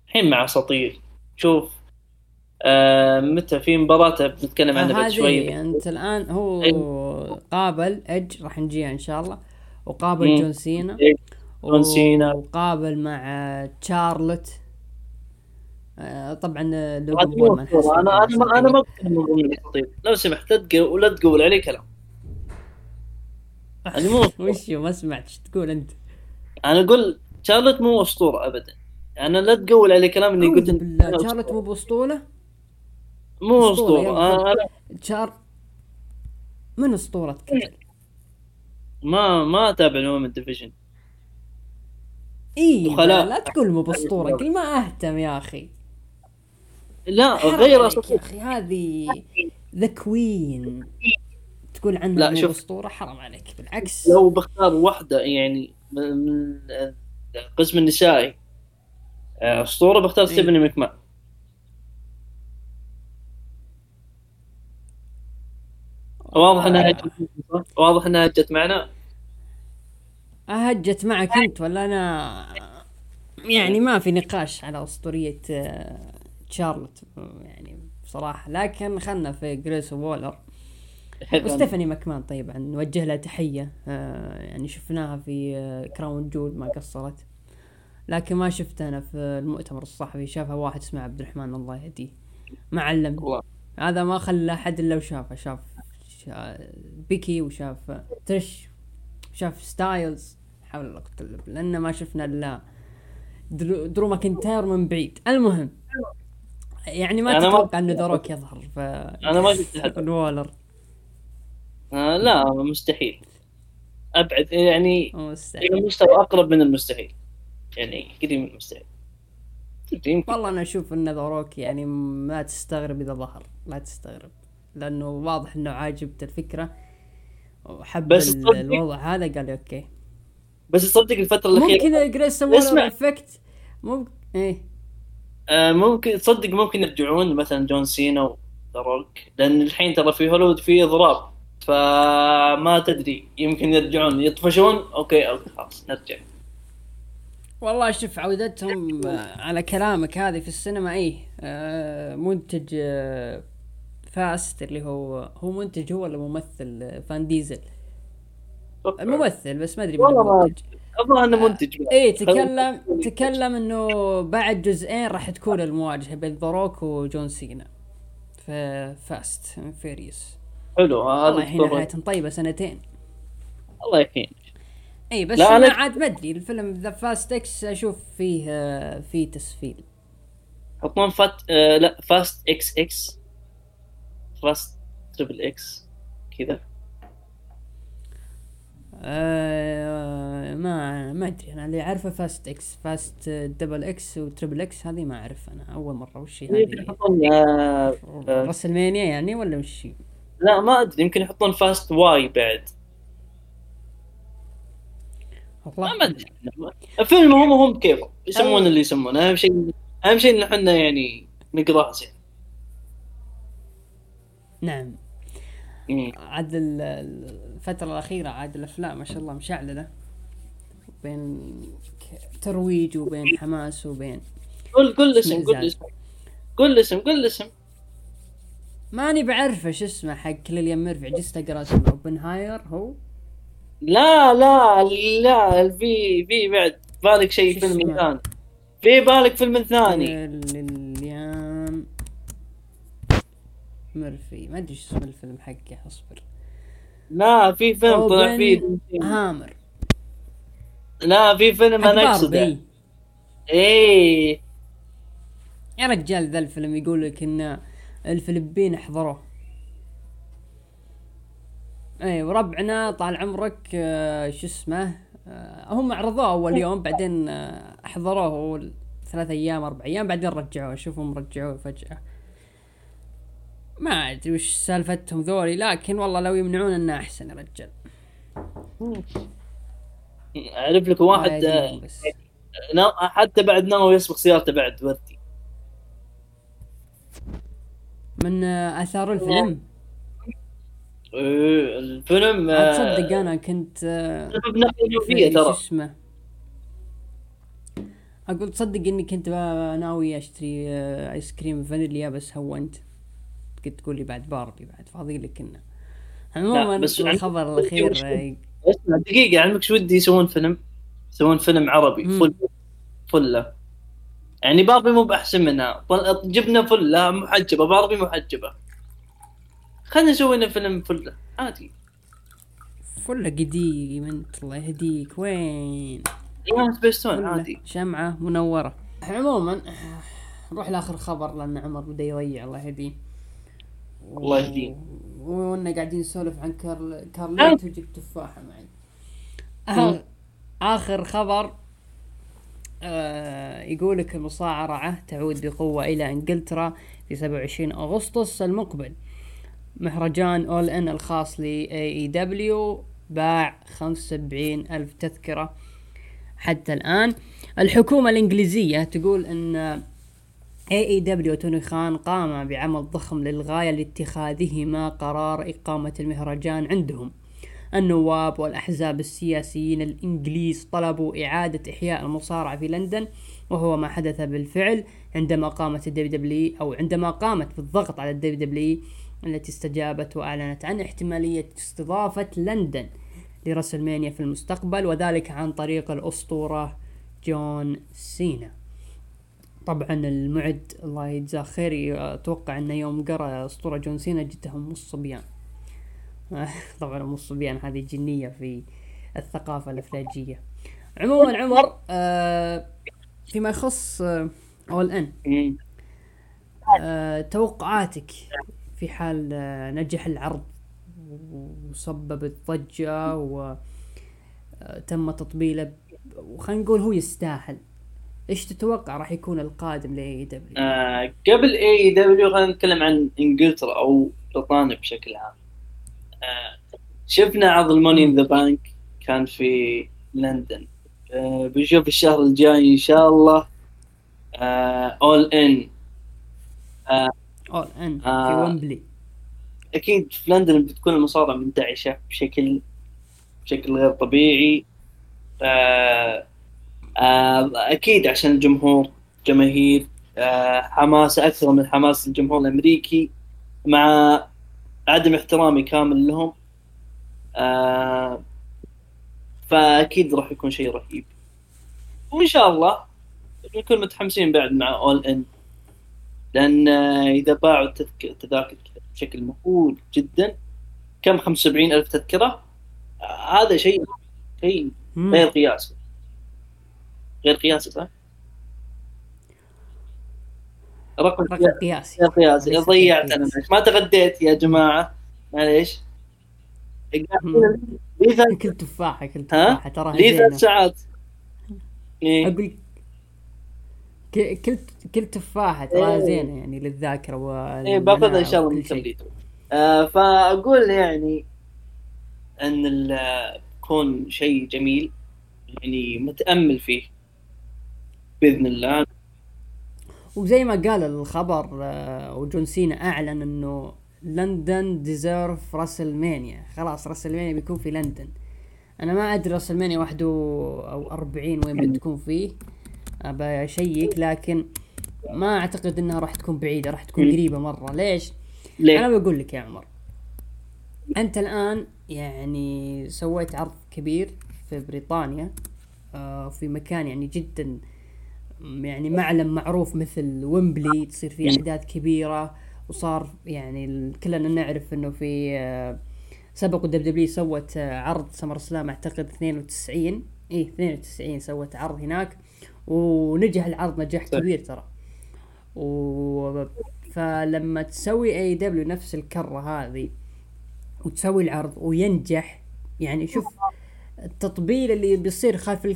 الحين مع اساطير شوف آه متى في مباراة بنتكلم عنها بعد شوي. أنت الان هو أيوة. قابل اج راح نجيها إن شاء الله. وقابل مم. جون سينا. إيه، جون سينا. وقابل مع تشارلوت. آه، طبعا. نحسب أنا أنا ما أنا ما لو سمحت لا تقول عليه كلام. هذه مو. وش ما سمعت إيش تقول أنت؟ أنا أقول شارلوت مو اسطوره ابدا أنا لا تقول عليه كلام إني قلت بالله تشارلوت مو بأسطورة؟ مو أسطورة يلا. أنا تشارلوت مو أسطورة قلت؟ ما ما أتابع ال women division إي. لا تقول مو بأسطورة قل ما أهتم يا أخي لا غير عليك يا أخي هذه the queen تقول عنها لا، شوف. أسطورة حرام عليك. بالعكس. لو بختار واحدة يعني من القسم النسائي آه، أسطورة بختار إيه. ستيفني مكمان واضح إنها هجت واضح إنها هجت معنا؟ هجت معك أنت ولا أنا؟ يعني ما في نقاش على أسطورية آه، تشارلوت يعني بصراحة. لكن خلنا في جريسون والر. وستيفاني ماكمان طيب نوجه لها تحية. آه، يعني شفناها في آه، Crown Jewel ما قصرت. لكن ما شفت أنا في المؤتمر الصحفي. شافها واحد اسمه عبد الرحمن الله يهديه. ما علم والله. هذا ما خلى احد إلا وشافه. شاف شا- بيكي وشاف ترش وشاف ستايلز. لا حول ولا قوة الا بالله لأن ما شفنا إلا درو, درو ماكنتاير من بعيد. المهم يعني ما أنا ما- تتوقع انه The Rock يظهر ف أنا ما شفت حد الوالر. آه لا مستحيل. أبعد يعني مستحيل. مستوى أقرب من المستحيل. يعني قريب من المستحيل يمكن. والله أنا أشوف إن The Rock يعني ما تستغرب إذا ظهر. لا تستغرب. لأنه واضح إنه عاجبته الفكرة وحب بس الوضع هذا قال okay. بس تصدق الفترة الأخيرة ممكن جريسون اسمع. effect ممكن إيه. آه ممكن تصدق ممكن يرجعون مثلا جون سينا و The Rock لأن الحين ترى في هوليوود في إضراب. فما تدري يمكن يرجعون. يطفشون؟ okay okay خلاص نرجع. والله شوف عودتهم آه، على كلامك هذه في السينما إيه آه، منتج آه، Fast اللي هو هو منتج هو ولا ممثل فان ديزل. الممثل بس ما أدري والله ما المنتج. الظاهر إنه منتج. إيه تكلم تكلم إنه بعد جزئين راح تكون المواجهة بين The Rock وجون سينا في Fast Furious حلو والله هذا الحين الدكتور- حياتهم طيبه سنتين. الله يحييك إي بس أنا أنا- عاد ما ادري الفيلم ذا Fast X أشوف فيه آه، فيه تسفيل. يحطون Fast آه لا Fast X X Fast triple X كذا. آه ما ما أدري أنا اللي أعرفه Fast X Fast double X و triple X هذه ما أعرف أنا أول مرة وش هي يمكن هذه؟ يحطون آه آه، يعني ولا وش هي؟ لا ما أدري يمكن يحطون Fast Y بعد. والله. ما أدري. الفيلم هم هم كيف؟ يسمون اللي يسمونه أهم شيء أهم شيء إن إحنا يعني نقراه زين. نعم. عاد ال- الفترة الأخيرة عاد الأفلام ما شاء الله مشعللة. بين ترويج وبين حماس وبين قول قول اسم قول. اسم. قول اسم قول اسم. ماني بعرفه شو اسمه حق كليان ميرفي جست أقرأ اسمه. أوبنهاير هو؟ لا لا لا في في بعد. بالك شيء فيلم؟ ثاني. في بالك فيلم ثاني. كليان ميرفي. ما أدري شو اسم الفيلم حقه أصبر. لا في فيلم طلع فيه. هامر لا في فيلم أنا اقصده إيه. يا رجال ذا الفيلم يقول لك ان الفلبين حضروه إي وربعنا طال عمرك آه، شو اسمه آه، هم عرضوه أول يوم بعدين آه، حضروه أول ثلاث أيام أربع أيام بعدين رجعوه شوفهم رجعوه فجأة. ما أدري وش سالفتهم ذولي لكن والله لو يمنعون إنه أحسن يا رجال. أعرف لك واحد حتى بعد ناوي يسبق سيارته بعد وردي من آه، آثار الفيلم. إيه، الفيلم عاد آه، تصدق أنا كنت آه، في ترى. اسمه؟ أقول تصدق إني كنت ناوي أشتري آه، ايس كريم فانيليا بس هونت. كنت تقول لي بعد باربي بعد فاضي لك إنه. عموما بس الخبر الأخير آه، دقيقة علمك شو ودي يسوون فيلم؟ يسوون فيلم عربي. فل فلة يعني باربي مو بأحسن منها. جبنا فلة محجبة باربي محجبة. خلينا نسوي لنا فيلم فلة عادي. فلة قديم أنت الله يهديك. وين؟ سبيستون عادي. شمعة منورة. عموما نروح لآخر خبر لأن عمر بدا يضيع الله يهديه. الله يهديه. وإنا قاعدين نسولف عن كارل كارليت وجبت تفاحة معي. آخر, آخر خبر. آه يقول لك المصارعة تعود بقوة إلى إنجلترا في 27 أغسطس المقبل. مهرجان All In الخاص ل AEW باع 75 ألف تذكرة حتى الآن. الحكومة الإنجليزية تقول إن AEW توني خان قام بعمل ضخم للغاية لاتخاذهما قرار إقامة المهرجان عندهم. النواب والأحزاب السياسيين الإنجليز طلبوا إعادة إحياء المصارعة في لندن وهو ما حدث بالفعل عندما قامت ال WWE أو عندما قامت بالضغط على ال WWE التي استجابت وأعلنت عن احتمالية استضافة لندن ل WrestleMania في المستقبل وذلك عن طريق الأسطورة جون سينا. طبعا المعد الله يجزاه خير أتوقع انه يوم قرأ أسطورة جون سينا جته ام الصبيان طبعا ام الصبيان هذه جنية في الثقافة الأفلاجية عموما عمر آه فيما يخص آه All In آه توقعاتك في حال آه نجح العرض وسببت ضجه وتم تطبيله وخلينا نقول هو يستاهل إيش تتوقع راح يكون القادم ل AEW؟ آه قبل AEW خلينا نتكلم عن إنجلترا أو بريطانيا بشكل عام. شفنا عرض ال Money in the Bank كان في لندن. آه بنشوف الشهر الجاي إن شاء الله. All In All In في ويمبلي أكيد في لندن بتكون المصارعة منتعشة بشكل بشكل غير طبيعي. آه آه أكيد عشان الجمهور جماهير. حماسه أكثر من حماس الجمهور الأمريكي مع عدم احترامي كامل لهم. آه فأكيد راح يكون شيء رهيب. وإن شاء الله نكون متحمسين بعد مع اول ان لأن إذا باعوا التذاكر بشكل مهول جدا كم 75 ألف تذكرة؟ هذا شيء شيء غير قياسي. غير قياسي صح؟ رقم قياسي. غير قياسي. ضيعت أنا ما تغديت يا جماعة. معليش. كل تفاحة كل تفاحة. ترى لي ثلاث ساعات. إيه؟ أقول كل كل تفاحة ترى إيه. زينة يعني للذاكرة و إيه باخذها إن شاء الله من آه فأقول يعني إن يكون شيء جميل يعني متأمل فيه بإذن الله. وزي ما قال الخبر وجون سينا أعلن إنه لندن deserve WrestleMania خلاص WrestleMania بيكون في لندن. أنا ما أدري WrestleMania 41 وين بتكون فيه. أبى أشيك لكن ما أعتقد إنها راح تكون بعيدة راح تكون قريبة مرة. ليش؟ ليه؟ أنا بقول لك يا عمر أنت الآن يعني سويت عرض كبير في بريطانيا آه في مكان يعني جدا يعني معلم معروف مثل ويمبلي تصير فيه احداث كبيرة وصار يعني كلنا نعرف إنه في آه سبق ال WWE سوت آه عرض SummerSlam أعتقد 92 إيه 92 سوت عرض هناك ونجح العرض نجاح كبير ترى. و فلما تسوي AEW نفس الكرة هذه وتسوي العرض وينجح يعني شوف التطبيل اللي بيصير خلف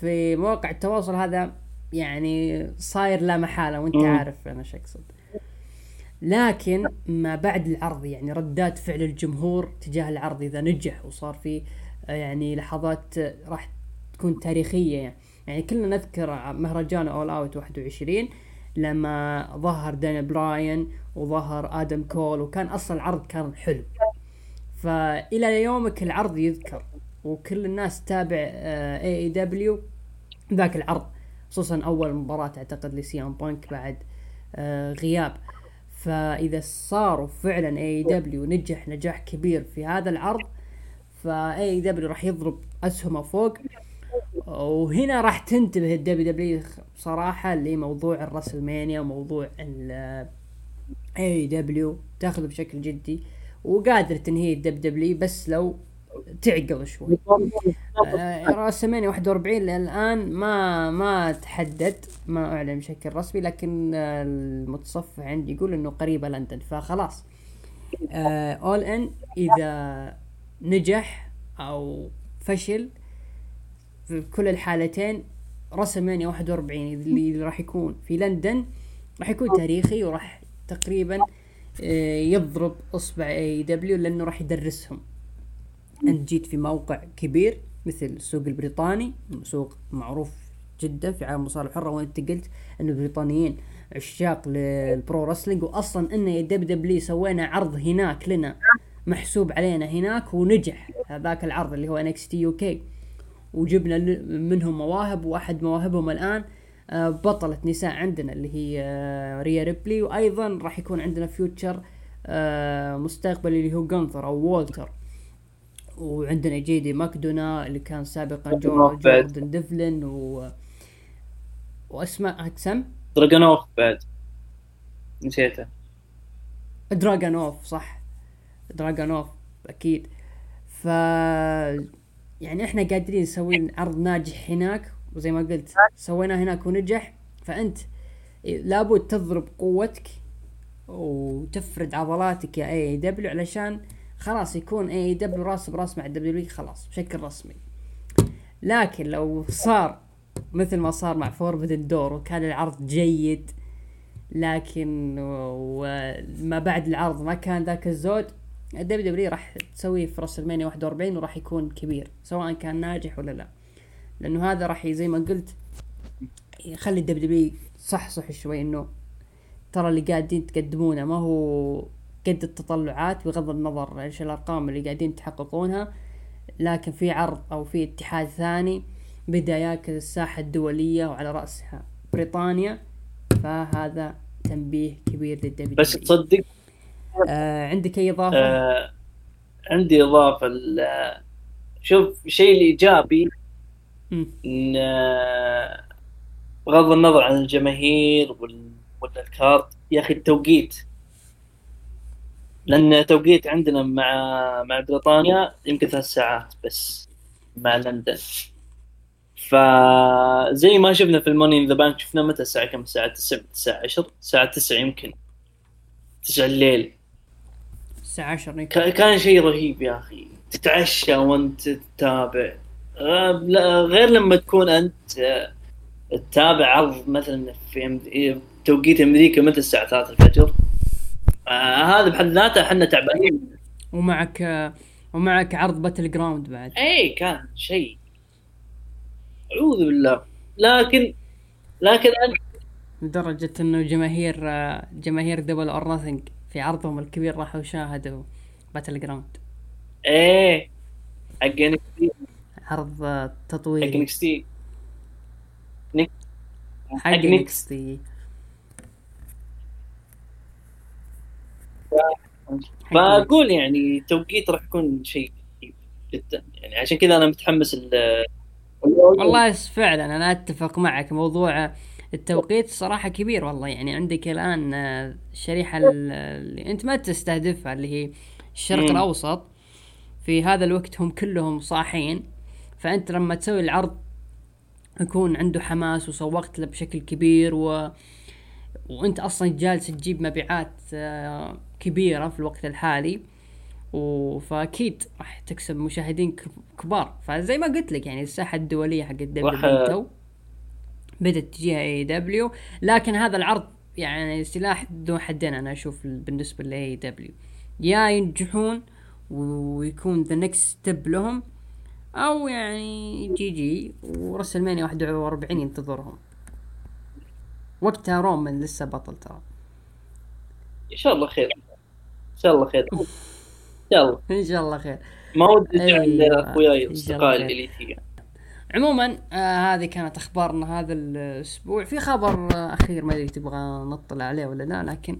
في مواقع التواصل هذا يعني صاير لا محالة وأنت عارف أنا شو أقصد. لكن ما بعد العرض يعني ردات فعل الجمهور تجاه العرض إذا نجح وصار في يعني لحظات راح تكون تاريخية. يعني, يعني كلنا نذكر مهرجان All Out 21 لما ظهر دانيل براين وظهر آدم كول وكان أصلا العرض كان حلو. فإلى يومك العرض يذكر وكل الناس تتابع AEW ذاك العرض. خصوصا أول مباراة أعتقد ل CM Punk بعد آه غياب. فإذا صاروا فعلا AEW نجح نجاح كبير في هذا العرض ف AEW راح يضرب أسهمه فوق. وهنا راح تنتبه ال WWE صراحة لموضوع ال WrestleMania وموضوع AEW تاخذه بشكل جدي وقادر تنهي ال WWE بس لو تعقل شوي. آه رأس 41 للآن ما ما تحدد ما أعلن بشكل رسمي لكن المتصفح عندي يقول إنه قريبه لندن فخلاص. اول آه ان إذا نجح أو فشل في كل الحالتين WrestleMania 41 اللي راح يكون في لندن راح يكون تاريخي وراح تقريبا آه يضرب إصبع AEW لأنه راح يدرسهم. أنت جيت في موقع كبير مثل السوق البريطاني سوق معروف جدا في عالم المصارعه الحره وأنت قلت أن البريطانيين عشاق لل pro wrestling واصلا أن WWE سوينا عرض هناك لنا محسوب علينا هناك ونجح هذاك العرض اللي هو NXT UK. وجبنا منهم مواهب وأحد مواهبهم الآن آه، بطلة نساء عندنا اللي هي آه، ريا ريبلي وأيضا راح يكون عندنا future آه، مستقبلي اللي هو جونثر أو وولتر. وعندنا JD ماكدونا اللي كان سابقا جوردن ديفلن و واسماء اقسم دراجونوف بعد نسيته. دراجونوف صح. دراجونوف أكيد. ف يعني إحنا قادرين نسوي عرض ناجح هناك وزي ما قلت سويناه هناك ونجح. فأنت لابد تضرب قوتك وتفرد عضلاتك يا AEW علشان خلاص يكون AEW راس براس مع ال WWE خلاص بشكل رسمي. لكن لو صار مثل ما صار مع Forbidden Door وكان العرض جيد لكن وما بعد العرض ما كان ذاك الزود ال WWE راح تسويه في WrestleMania 41 وراح يكون كبير سواء كان ناجح ولا لا. لأنه هذا راح زي ما قلت يخلي ال WWE تصحصح شوي إنه ترى اللي قاعدين تقدمونه ما هو قد التطلعات بغض النظر إيش الأرقام اللي قاعدين تحققونها لكن في عرض أو في اتحاد ثاني بدأ ياكل الساحة الدولية وعلى رأسها بريطانيا فهذا تنبيه كبير للدبليو بس تصدق؟ آه عندك أي إضافة؟ آه عندي إضافة شوف الشيء الإيجابي إن آه، بغض النظر عن الجماهير ولا الكارت يا أخي التوقيت لأن التوقيت عندنا مع مع بريطانيا يمكن ثلاث ساعات بس مع لندن. فزي ما شفنا في الموني ذا بانك شفنا متى؟ الساعة كم؟ الساعة 9 الساعة 10 الساعة 9 يمكن. 9 الليل. الساعة 10 كان شيء رهيب يا أخي. تتعشى وأنت تتابع. غير لما تكون أنت آه، تتابع عرض مثلا في توقيت أمريكا متى؟ الساعة 3 الفجر. آه هذا بحد ذاته إحنا تعبانين. ومعك ومعك عرض Battleground بعد. اي كان شيء. أعوذ بالله. لكن لكن انت لدرجة إنه جماهير جماهير Double or في عرضهم الكبير راحوا شاهدوا Battleground إيه حق عرض تطوير حق NXT حق نكستي فأقول يعني توقيت راح يكون شيء جدا. يعني عشان كذا أنا متحمس والله فعلا أنا أتفق معك. موضوع التوقيت صراحة كبير والله. يعني عندك الآن الشريحة اللي أنت ما تستهدفها اللي هي الشرق م. الأوسط. في هذا الوقت هم كلهم صاحين. فأنت لما تسوي العرض يكون عنده حماس وسوقت له بشكل كبير و وأنت أصلا جالس تجيب مبيعات آه، كبيرة في الوقت الحالي فأكيد راح تكسب مشاهدين كبار. فزي ما قلت لك يعني الساحة الدولية حق WWE بدأت تجيها AEW لكن هذا العرض يعني سلاح ذو حدين أنا أشوف بالنسبة ل AEW. يا ينجحون ويكون ذا نكست ستيب لهم أو يعني جي جي ورسلمانيا 41 ينتظرهم. وقتها رومان لسه بطل ترى. إن شاء الله خير. شاء الله خير. إن شاء الله. إن شاء الله خير. ما ودي عند اخوياي اصدقائي الاليتيه عموما آه هذه كانت أخبارنا هذا الأسبوع. في خبر آه أخير ما أدري تبغى نطلع عليه ولا لا لكن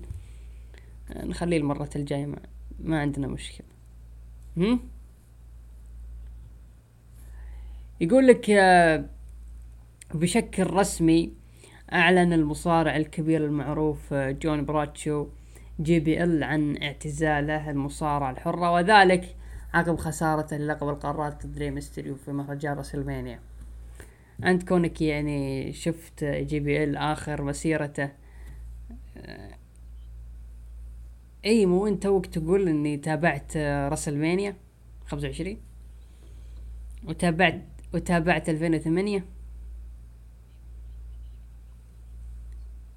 آه نخليه المرة الجاية ما, ما عندنا مشكلة. هم؟ يقول لك آه بشكل رسمي أعلن المصارع الكبير المعروف آه جون برادشو جي بي ال عن اعتزاله المصارعة الحرة وذلك عقب خسارته للقب القارات ضد ميستريو في مهرجان راسلمانيا. انت كونك يعني شفت جي بي ال آخر مسيرته آه، إي مو أنت توك تقول إني تابعت راسلمانيا؟ 25 وتابعت وتابعت 2008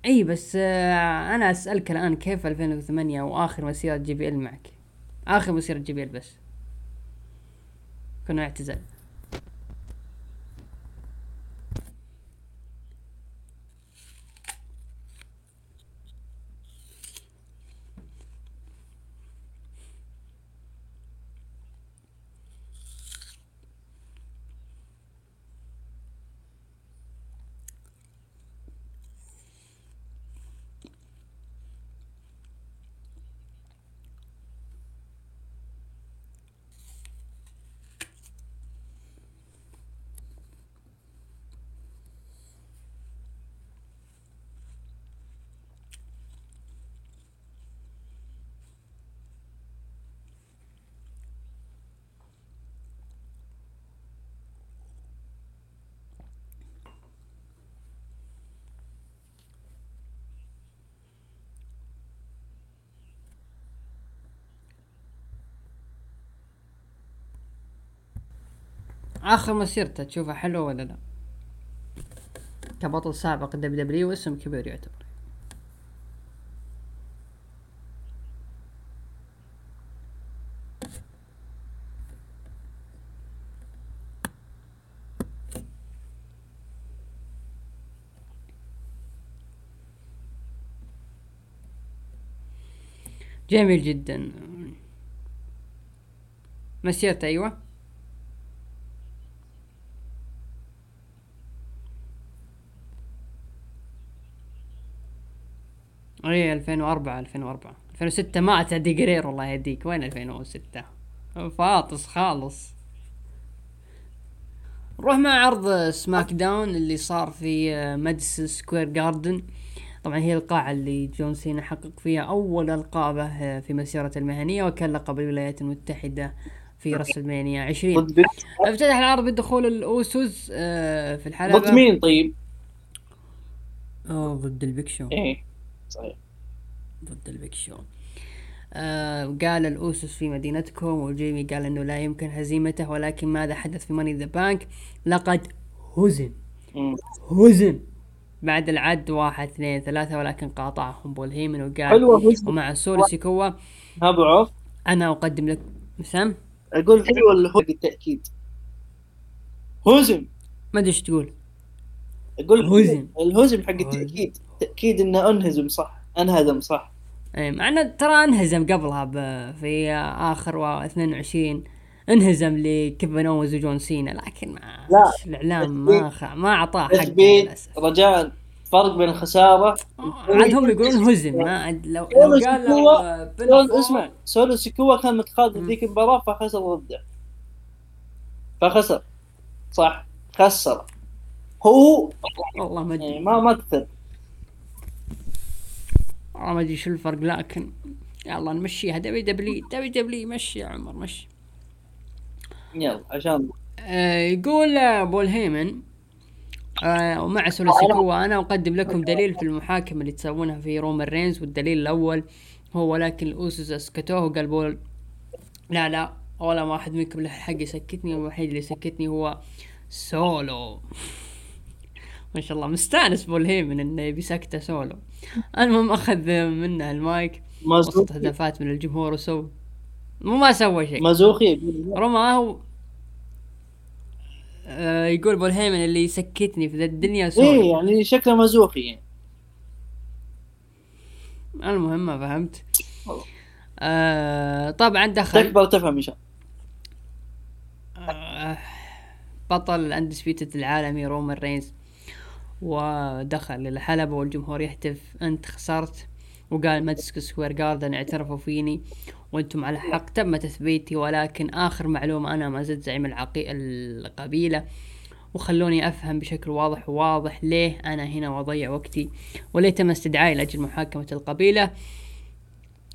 إي بس آه أنا أسألك الآن كيف 2008 وآخر مسيرة جي بي إل معك؟ آخر مسيرة جي بي إل بس. كنا اعتزال آخر مسيرته تشوفها حلوة ولا لا؟ كبطل سابق WW واسم كبير يعتبر. جميل جدا. مسيرته أيوه. اي 2004 2004 2006 ما أتى قرير الله يهديك. وين 2006 فاطس خالص. نروح مع عرض سماك داون اللي صار في ماديسون سكوير جاردن. طبعا هي القاعة اللي جون سينا حقق فيها أول ألقابه في مسيرته المهنية وكان لقب الولايات المتحدة في رسلمانيا 20 ضد بيج شو أفتتح العرض بدخول الأوسوس آه، في الحلبة. ضد مين طيب؟ ضد البيج شو. إيه. صحيح. ضد البيج شو آه قال الأوسوس في مدينتكم وجيمي قال إنه لا يمكن هزيمته ولكن ماذا حدث في ماني ذا بانك لقد هزم. هزم. بعد العد واحد اثنين ثلاثة ولكن قاطعهم بول هيمن وقال حلوة ومع سولو سيكوا ابو عوف أنا أقدم لك سام أقول حلوة اللي هو بالتأكيد. هزم. ما أدري إيش تقول. أقول هزم. الهزم حق هزم. تاكيد إنه أنهزم صح؟ أنهزم صح. إي مع إنه ترى أنهزم قبلها في آخر و 22 أنهزم لكيفن اونز وجون سينا لكن ما لا. الإعلام ما خ... ما أعطاه حقه تثبيت للأسف. رجاء فرق بين الخسارة. عاد هم يقولون هزم ما لو لو قال اسمع سولو سيكوا كان متقاضي ذيك المباراة فخسر ضده. فخسر صح؟ خسر. هو والله ما ما ما تثبت والله ما أدري شو الفرق لكن يلا نمشيها. WWWW مشي يا عمر مشي. يلا عشان. آه، يقول آه، بول هيمن آه ومع سولو سيكوا أنا أقدم لكم دليل في المحاكمه اللي تسوونها في رومان رينز والدليل الأول هو ولكن الاوسوس اسكتوه وقال بول لا لا ولا واحد منكم له الحق يسكتني الوحيد اللي يسكتني هو سولو. ما شاء الله مستانس بول هيمن إنه يبي سكته سولو. المهم أخذ منه المايك وسط هتافات من الجمهور وسوى مو ما سوى شيء. مازوخي. رماه آه يقول بول هيمن اللي يسكتني في ذا الدنيا سولو. إيه يعني شكله مازوخي. يعني المهم ما فهمت. آه طبعا دخل. تكبر تفهم إن شاء الله. آه بطل ال undisputed العالمي رومان رينز. ودخل الحلبة والجمهور يهتف أنت خسرت. وقال ماديسون سكوير جاردن اعترفوا فيني وأنتم على حق. تم تثبيتي ولكن آخر معلومة أنا ما زلت زعيم العقي القبيلة. وخلوني أفهم بشكل واضح وواضح ليه أنا هنا وأضيع وقتي. وليه تم استدعائي لأجل محاكمة القبيلة.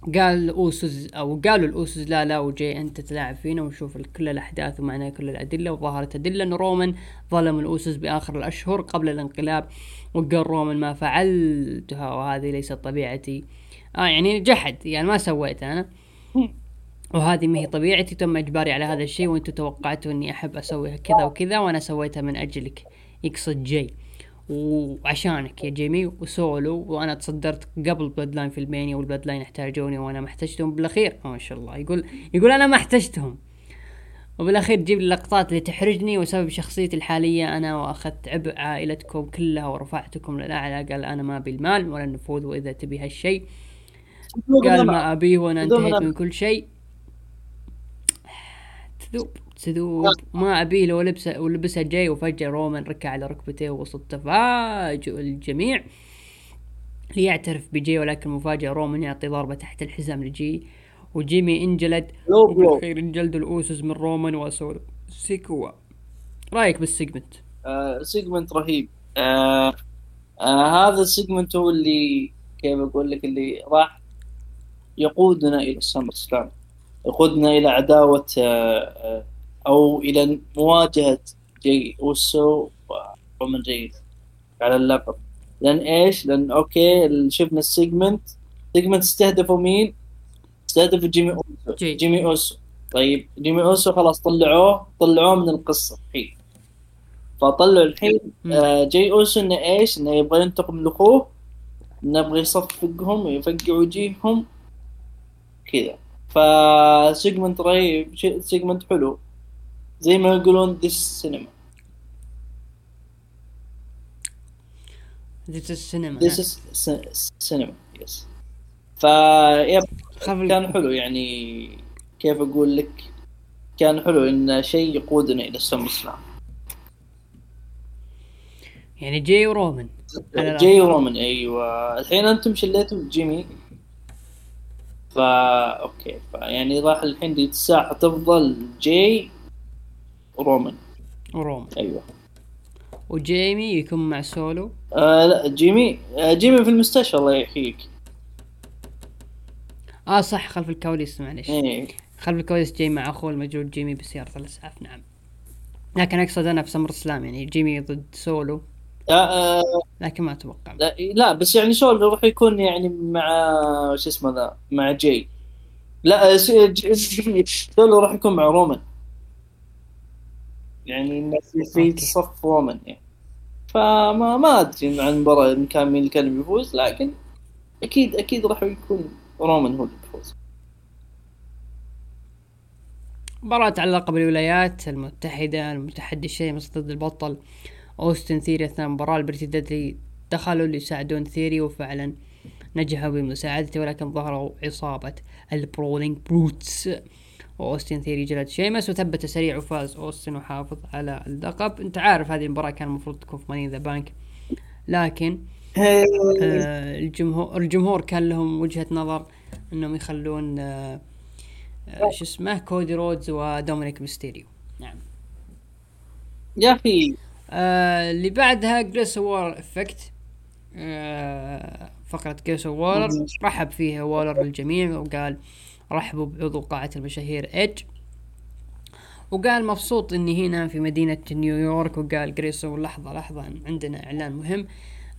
قال الاوسوس أو قالوا الاوسوس لا لا وجاي أنت تلاعب فينا ونشوف كل الأحداث ومعنا كل الأدلة. وظهرت أدلة إن رومان ظلم الاوسوس بآخر الأشهر قبل الانقلاب وقال رومان ما فعلتها وهذه ليست طبيعتي. آه يعني جحد يعني ما سويت أنا. وهذه ما هي طبيعتي تم إجباري على هذا الشيء وأنتم توقعتوا إني أحب أسوي كذا وكذا وأنا سويتها من أجلك. يقصد جاي. وعشانك يا جيمي وسولو وأنا تصدرت قبل بلود لاين في المانيا والبلود لاين احتاجوني وأنا ما احتجتهم. بالأخير ما شاء الله يقول يقول أنا ما احتجتهم. وبالأخير تجيب لي اللقطات اللي تحرجني وسبب شخصيتي الحالية أنا وأخذت عبء عائلتكم كلها ورفعتكم للأعلى. قال أنا ما ابي المال ولا النفوذ وإذا تبي هالشيء. قال ما أبيه وأنا انتهيت. من كل شيء. تذوب. تذوب ما أبيه لو لبسه ولبسها جاي وفجأة رومان ركع على ركبتيه وسط تفاجؤ الجميع. ليعترف بجاي ولكن مفاجأة رومان يعطي ضربة تحت الحزام لجاي وجيمي انجلد وبالاخير انجلدوا الأوسوس من رومان وسولو سيكوا. رأيك بال segment؟ آه segment رهيب. آه آه هذا ال segment هو اللي كيف أقول لك اللي راح يقودنا إلى السمر سلام يقودنا إلى عداوة آه آه أو إلى مواجهة جاي أوسو ورومان رينز على اللقب لأن إيش؟ لأن okay شفنا ال segment segment استهدفوا مين؟ استهدفوا جيمي أوسو جي. جيمي أوسو طيب جيمي أوسو خلاص طلعوه طلعوه من القصة الحين فطلعوا الحين. آه جاي أوسو إنه إيش؟ إنه يبغى ينتقم لأخوه إنه يبغى يصفقهم ويفقع وجيههم كذا ف segment رهيب segment حلو زي ما يقولون this cinema this ال cinema this cinema yes yep كان حلو يعني كيف أقول لك؟ كان حلو إن شيء يقودنا إلى السمر سلام. يعني جاي ورومان جاي رومان أيوه. الحين أنتم شليتوا جيمي. فا okay. فيعني راح الحين دي الساحه تفضل. جاي. رومان ورومان أيوه. وجيمي يكون مع سولو؟ آه لا جيمي آه جيمي في المستشفى الله يحييك. آه صح خلف الكواليس معلش إيه. خلف الكواليس جاي مع أخوه المجهول جيمي بسيارة الأسعاف نعم. لكن أقصد أنا في سمر سلام يعني جيمي ضد سولو. آه آه. لكن ما أتوقع. لا, لا بس يعني سولو راح يكون يعني مع شو اسمه ذا مع جاي لا آه، س- ج- سولو راح يكون مع رومان يعني الناس في. صف رومان يعني. فما ما أدري عن المباراة إن كان مين اللي كان بيفوز لكن أكيد أكيد راح يكون رومان هو اللي بيفوز. مباراة تعلق بالولايات المتحدة المتحدي الشيمس ضد البطل أوستن ثيري أثناء المباراة البريتي ديدلي دخلوا ليساعدون ثيري وفعلا نجحوا بمساعدته ولكن ظهروا عصابة البرولينج بروتس. واوستن ثيري جلد شيمس وثبت سريع وفاز أوستن وحافظ على اللقب. أنت عارف هذه المباراة كان المفروض تكون في ماني ذا بانك لكن آه الجمهور الجمهور كان لهم وجهة نظر إنهم يخلون آه آه شو اسمه كودي رودز ودومينيك ميستيريو. نعم. يا أخي. آه اللي بعدها جريسون وولر إفكت. آه فقرة جريسون وولر. رحب فيها وولر للجميع وقال رحبوا بعضو قاعة المشاهير ايدج وقال مبسوط إني هنا في مدينة نيويورك وقال جريسون لحظة لحظة عندنا إعلان مهم.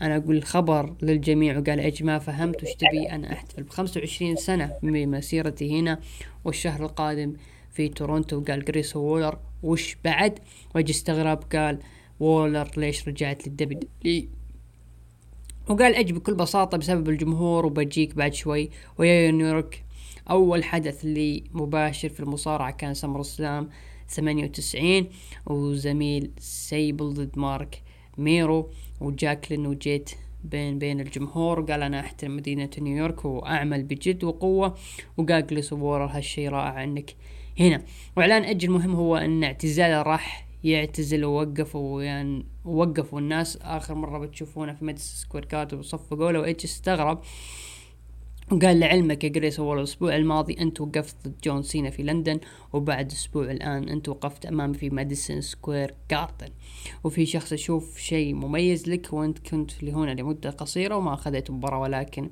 أنا أقول خبر للجميع وقال ايدج ما فهمت وش تبي؟ أنا أحتفل بخمسة وعشرين سنة بمسيرتي هنا والشهر القادم في تورونتو. قال جريسون وولر وش بعد؟ وايدج استغرب قال وولر ليش رجعت للدبليو؟ دبليو وقال ايدج بكل بساطة بسبب الجمهور وبجيك بعد شوي. ويا نيويورك أول حدث لي مباشر في المصارعة كان سمر سلام 98 وزميل سيبل ضد مارك ميرو وجاكلين وجيت بين بين الجمهور. وقال أنا أحترم مدينة نيويورك وأعمل بجد وقوة وقال وورر هالشي رائع إنك هنا. وإعلان أجل المهم هو إن اعتزاله راح يعتزل ووقف ويعني ووقفوا الناس. آخر مرة بتشوفونه في مدرسة سكوير كارد وصفقوا له وايج استغرب وقال لعلمك يا جريس هو الأسبوع الماضي أنت وقفت ضد جون سينا في لندن وبعد أسبوع الآن أنت وقفت امامي في ماديسون سكوير جاردن وفي شخص يشوف شيء مميز لك وأنت كنت لهنا لمدة قصيرة وما أخذت مباراة ولكن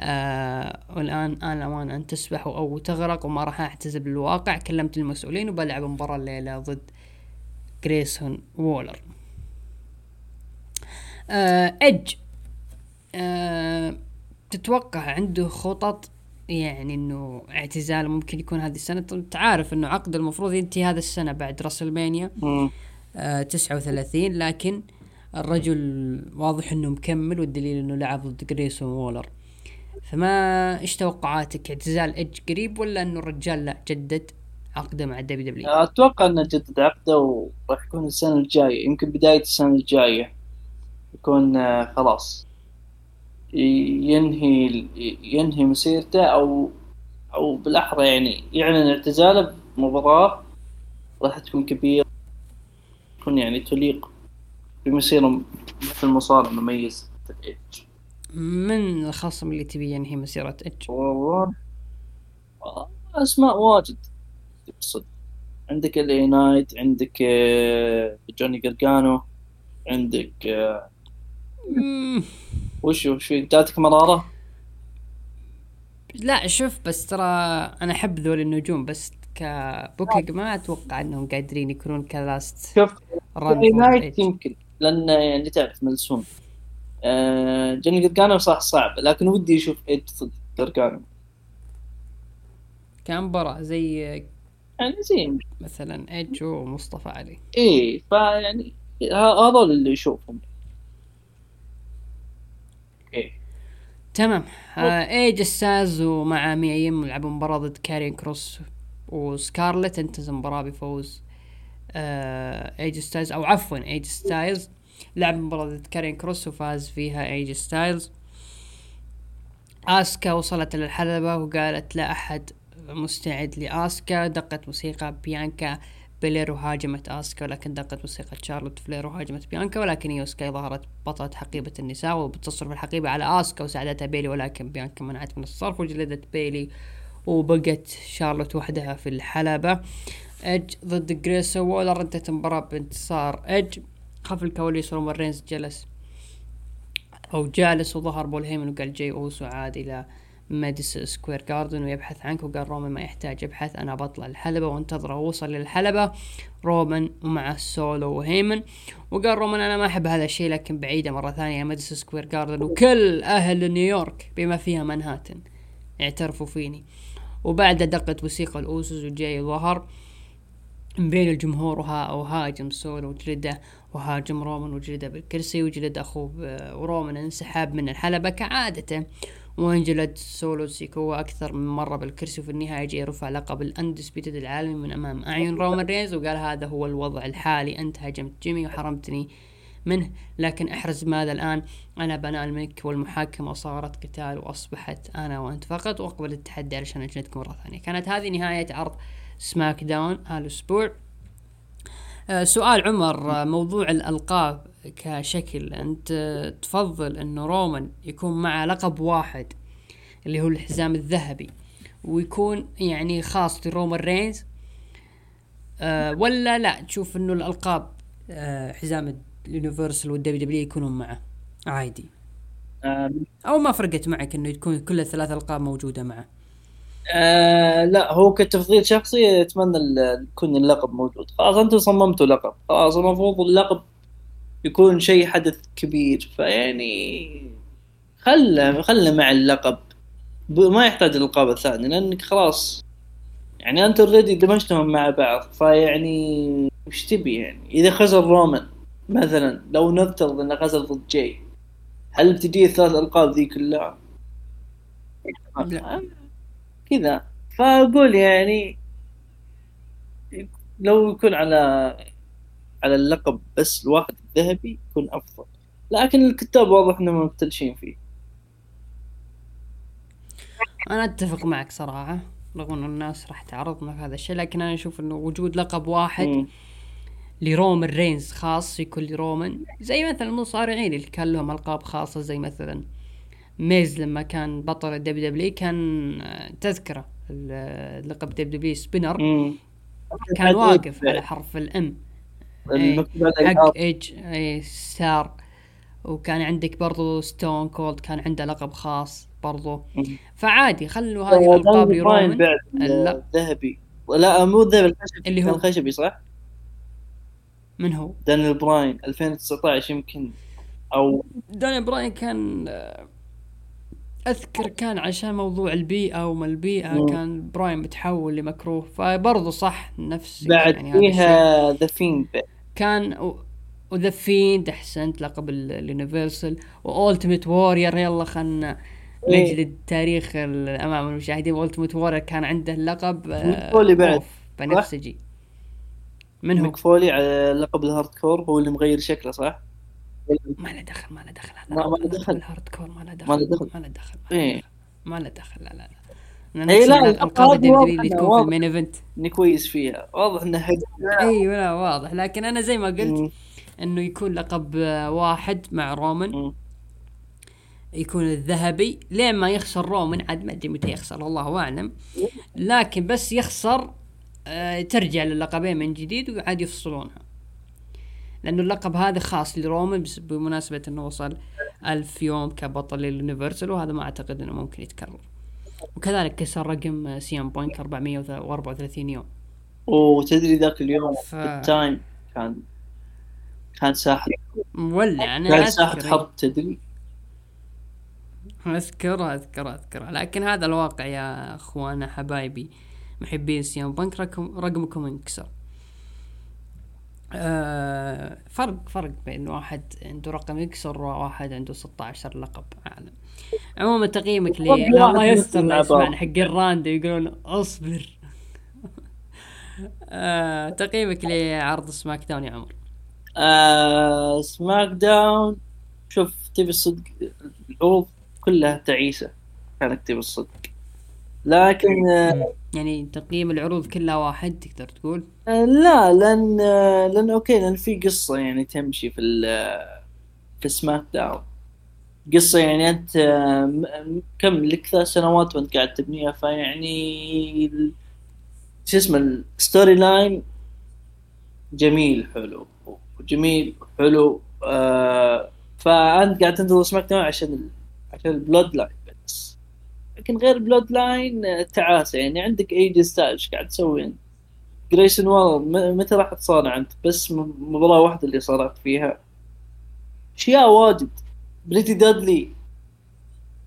آه والآن آن الاوان أن تسبح أو تغرق وما راح اعتزل بالواقع كلمت المسؤولين وبلعب مباراة الليلة ضد جريسون وولر. آه ايدج آه تتوقع عنده خطط؟ يعني إنه اعتزال ممكن يكون هذه السنة. طب انت عارف إنه عقد المفروض ينتهي هذا السنة بعد راسلمانيا. آه 39 لكن الرجل واضح إنه مكمل والدليل إنه لعب ضد جريسون وولر. فما إيش توقعاتك؟ اعتزال إيدج قريب ولا إنه الرجال لا جدد عقده مع الدبليو دبليو؟ أتوقع إنه جدد عقده وراح يكون السنة الجاية يمكن بداية السنة الجاية. يكون آه، خلاص. ينهي ينهي مسيرته أو أو بالأحرى يعني. يعلن اعتزاله بمباراة راح تكون كبيرة. تكون يعني تليق بمسيرة مثل مصارع مميز. من الخصم اللي تبي ينهي مسيرة ايدج والله أسماء واجد. تقصد عندك ال اي نايت عندك آه، جوني جرجانو عندك آه، وش وش جاتك مرارة؟ لا شوف بس ترى أنا أحب ذول النجوم بس كبوكينج ما أتوقع إنهم قادرين يكونون كلاست شوف نايت. يمكن لأن يعني تعرف ملسون آه، جوني جرجانو صح صعب لكن ودي أشوف إيد ضد جرجانو كمباراة زي يعني زين مثلا ايدج ومصطفى علي. إيه فيعني هذول اللي يشوفهم. تمام. آه إيه جي ستايلز ومع ميا يم لعبوا مباراة ضد كارين كروس وسكارلت. انتهت المباراة بفوز. آه إيه جي ستايلز أو عفوا إيه جي ستايلز لعب مباراة ضد كارين كروس وفاز فيها إيه جي ستايلز. آسكا وصلت للحلبة وقالت لا أحد مستعد لآسكا. دقت موسيقى بيانكا بيلير وهاجمت آسكا ولكن دقت موسيقى شارلوت فلير وهاجمت بيانكا ولكن ايو سكاي ظهرت بطلة حقيبة النساء وبتصرف الحقيبة على آسكا وساعدتها بيلي ولكن بيانكا منعت من الصرف وجلدت بيلي وبقت شارلوت وحدها في الحلبة. ايدج ضد جريسون وولر انتهت المباراة بانتصار ايدج خلف الكواليس رومان رينز جلس أو جالس وظهر بول هيمن وقال جاي أوسو عاد إلى ماديسون سكوير جاردن ويبحث عنك وقال رومان ما يحتاج يبحث أنا بطلع الحلبة وانتظره وصل للحلبة. رومان ومع سولو وهيمان. وقال رومان أنا ما أحب هذا الشيء لكن بعيدة مرة ثانية ماديسون سكوير جاردن وكل أهل نيويورك بما فيها منهاتن اعترفوا فيني. وبعد دقت موسيقى الأوسوز وجاي ظهر بين الجمهور وها وهاجم سولو وجلده وهاجم رومان وجلده بالكرسي وجلد أخوه ب- ورومان انسحب من الحلبة كعادته. وانجلد سولو سيكوا أكثر من مرة بالكرسي وفي النهاية جاي رفع لقب ال Undisputed العالمي من أمام أعين رومان رينز وقال هذا هو الوضع الحالي. أنت هاجمت جيمي وحرمتني منه. لكن أحرز ماذا الآن؟ أنا بنال منك والمحاكمه صارت قتال وأصبحت أنا وأنت فقط. وأقبل التحدي علشان اجلدك مرة ثانية. كانت هذه نهاية عرض سماك داون. هالاسبوع آه، سؤال عمر. آه، موضوع الألقاب. كشكل آه، تفضل أنه رومان يكون مع لقب واحد اللي هو الحزام الذهبي ويكون يعني خاص لرومان رينز. آه ولا لا؟ تشوف إنه الألقاب آه حزام ال Universal والدبليو دبليو يكونون معه عادي. آه. أو ما فرقت معك إنه تكون كل الثلاث ألقاب موجودة معه. آه لا هو كتفضيل شخصي أتمنى يكون اللقب موجود. خلاص أنتم صممتوا لقب. خلاص المفروض اللقب يكون شيء حدث كبير فيعني خله خله مع اللقب ما يحتاج الالقاب الثانية لأنك خلاص يعني أنت اوريدي دمجتهم مع بعض فيعني وش تبي يعني إذا خسر رومان مثلا لو نفترض إنه خسر ضد جاي هل بتجي الثلاث ألقاب ذي كلها؟ لا. كذا فأقول يعني لو يكون على على اللقب بس الواحد الذهبي يكون أفضل لكن الكتاب واضح انهم مبتلشين فيه أنا أتفق معك صراحة رغم إنه الناس راح تعارضنا في هذا الشيء لكن أنا أشوف إنه وجود لقب واحد مم. لرومان رينز خاص يكون لرومان زي مثلا المصارعين اللي كان لهم ألقاب خاصة زي مثلا ميز لما كان بطل الدبليو دبليو كان آه، تذكرة ال- لقب دبليو دبليو spinner. كان واقف على حرف الام المكتوب على حق. ايج اي ستار وكان عندك برضو ستون كولد كان عنده لقب خاص برضو. فعادي خلوا هذه الألقاب لرومان بعد لا. الذهبي لا مو الذهبي الخشبي اللي هو؟ الخشبي صح؟ من هو؟ دانيال براين 2019 يمكن أو داني براين كان آه، أذكر كان عشان موضوع البيئة وما البيئة مم. كان براين متحول لمكروه فبرضه صح نفس بعد يعني. فيها ذا فيند كان وذا فيند أحسنت لقب ال- اليونيفرسال والتيميت وورير يلا خلنا إيه. نجلد تاريخ ال- أمام المشاهدين والتيميت وورير كان عنده اللقب آه، فولي بعد. بنفسجي من هو؟ فولي على لقب الهارد كور هو اللي مغير شكله صح؟ ما له دخل ما له دخل ما- له دخل. الهارد كور ما له دخل. ما له دخل ما له إيه. دخل ما له دخل لا لا لا نقصد لا، الالقاب اللي تكون في. المين ايفنت اني كويس فيها. واضح إنه أيوه لا واضح. لكن أنا زي ما قلت. إنه يكون لقب آه، واحد مع رومان. يكون الذهبي. لين ما يخسر رومان عاد ما أدري متى يخسر الله أعلم. لكن بس يخسر آه ترجع للقبين من جديد وعاد يفصلونها. لأنه اللقب هذا خاص لرومان بس بمناسبة إنه وصل ألف يوم كبطل لل Universal وهذا ما أعتقد إنه ممكن يتكرر. وكذلك كسر رقم سي ام بانك 434 يوم. وتدري ذاك اليوم ف- ال timeline كان كان ساحة مولع أنا كان ساحة اذكر حرب تدري؟ اذكره اذكره اذكره لكن هذا الواقع يا أخوانا حبايبي محبين سي ام بانك رقم رقمكم انكسر. آه فرق فرق بين واحد عنده رقم يكسر وواحد عنده 16 لقب عالم. عموما تقييمك لي الله يستر اسمعنا حق الراند يقولون اصبر. آه تقييمك لعرض سماك داون يا عمر. آه سماك داون شوف تبي الصدق العروض كلها تعيسة كانت تبي الصدق. لكن آه يعني تقييم العروض كلها واحد تقدر تقول؟ آه لا لأن آه لأن okay لأن في قصة يعني تمشي في في سماك داون. قصة يعني أنت آه كم لك ثلاث سنوات وأنت قاعد تبنيها فيعني شو اسمه ال storyline جميل حلو جميل حلو آه فأنت قاعد تنتظر سماك داون عشان عشان البلود لاين بس لكن غير بلود لاين تعاسة يعني عندك ايه جي ستايلز إيش قاعد تسوي انت؟ جريسون والر متى راح تصارع أنت؟ بس مباراة واحدة اللي صارعت فيها أشياء واجد بريتي ديدلي.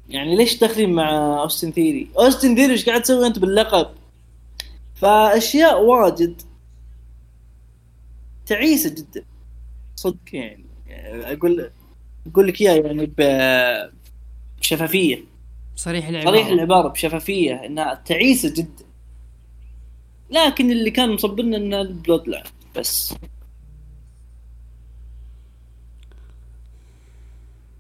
يعني ليش داخلين مع أوستن ثيوري؟ أوستن ثيوري إيش قاعد تسوي أنت باللقب؟ فأشياء واجد تعيسة جدا. صدق يعني. أقول أقول لك إياها يعني بشفافية. صريح العبارة. صريح العبارة بشفافية إنها تعيسة جدا. لكن اللي كان مصبرنا إنه البلود لاين بس.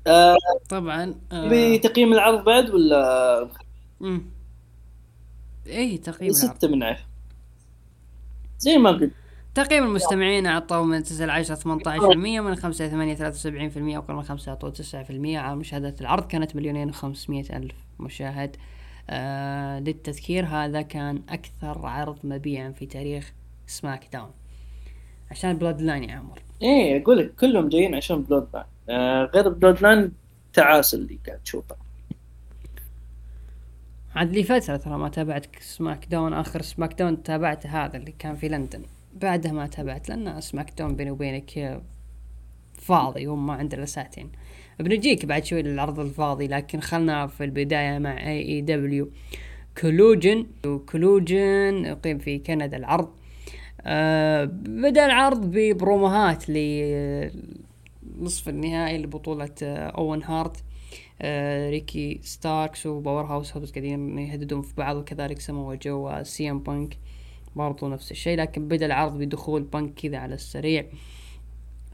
آه طبعا آه. بتقييم العرض بعد ولا؟ امم اي تقييم ستة من عشرة. زي ما قلت. تقييم المستمعين أعطوا من 9 ل 10 18% من 5 ل 8 73% وقال من 5 اعطوا 9% على مشاهدة العرض كانت مليونين و500 ألف مشاهد. آه للتذكير هذا كان أكثر عرض مبيعا في تاريخ سماك داون عشان بلود لاين يا عمر. إيه أقول لك كلهم جايين عشان بلود لاين آه غير بلود لاين تعال اللي قاعد تشوفه. عاد لي فترة ترى ما تابعت سماك داون آخر سماك داون تابعته هذا اللي كان في لندن. بعدها ما تابعت لأن سماك داون بيني وبينك فاضي وما عنده الا ساعتين. بنجيك بعد شوي للعرض الفاضي لكن خلنا في البداية مع AEW Collision و Collision يقيم في كندا العرض. أه بدأ العرض ب promoهات لنصف النهائي لبطولة أوين هارت. أه ريكي ستاركس وباور هاوس هوبز قاعدين يهددون في بعض وكذلك سمو جو وسي إم بانك برضو نفس الشيء. لكن بدأ العرض بدخول بانك كذا على السريع.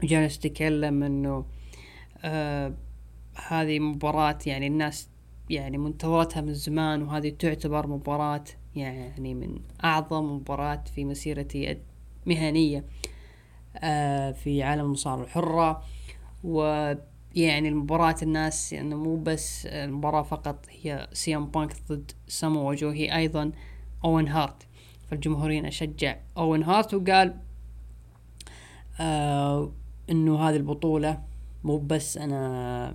جالس يتكلم انه آه هذه مباراة يعني الناس يعني منتظرتها من زمان وهذه تعتبر مباراة يعني من أعظم مباراة في مسيرتي المهنية آه في عالم المصارعة الحرة. ويعني المباراة الناس يعني مو بس المباراة فقط هي سي إم بانك ضد سامو جو هي أيضا أوين هارت. فالجمهورين أشجع أوين هارت وقال آه إنه هذه البطولة مو بس أنا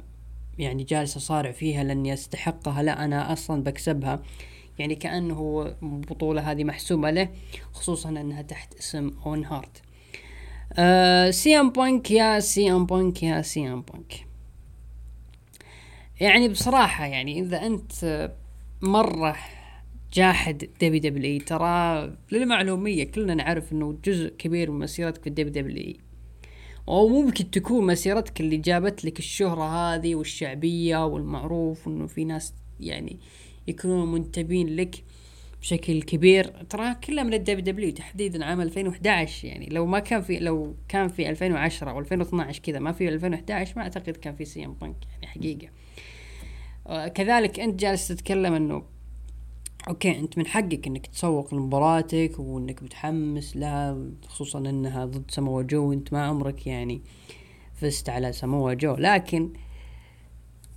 يعني جالس أصارع فيها لأني أستحقها لا أنا أصلا بكسبها. يعني كأنه البطولة هذه محسومة له خصوصا أنها تحت اسم أوين هارت آه سي إم بانك يا سي إم بانك يا سي إم بانك. يعني بصراحة يعني إذا أنت مرة جاحد WWE ترى للمعلومية كلنا نعرف إنه جزء كبير من مسيرتك في ال WWE. أو ممكن تكون مسيرتك اللي جابت لك الشهرة هذه والشعبية والمعروف انه في ناس يعني يكونوا منتبهين لك بشكل كبير. ترى كلها من ال WW تحديدا عام 2011 يعني لو ما كان في لو كان في 2010 أو 2012 كذا ما في 2011 ما أعتقد كان في سي إم بانك يعني حقيقة. آه، كذلك أنت جالس تتكلم إنه أوكي أنت من حقك إنك تسوق لمباراتك وإنك متحمس لها خصوصا إنها ضد سمو جو وأنت ما عمرك يعني فزت على سمو جو. لكن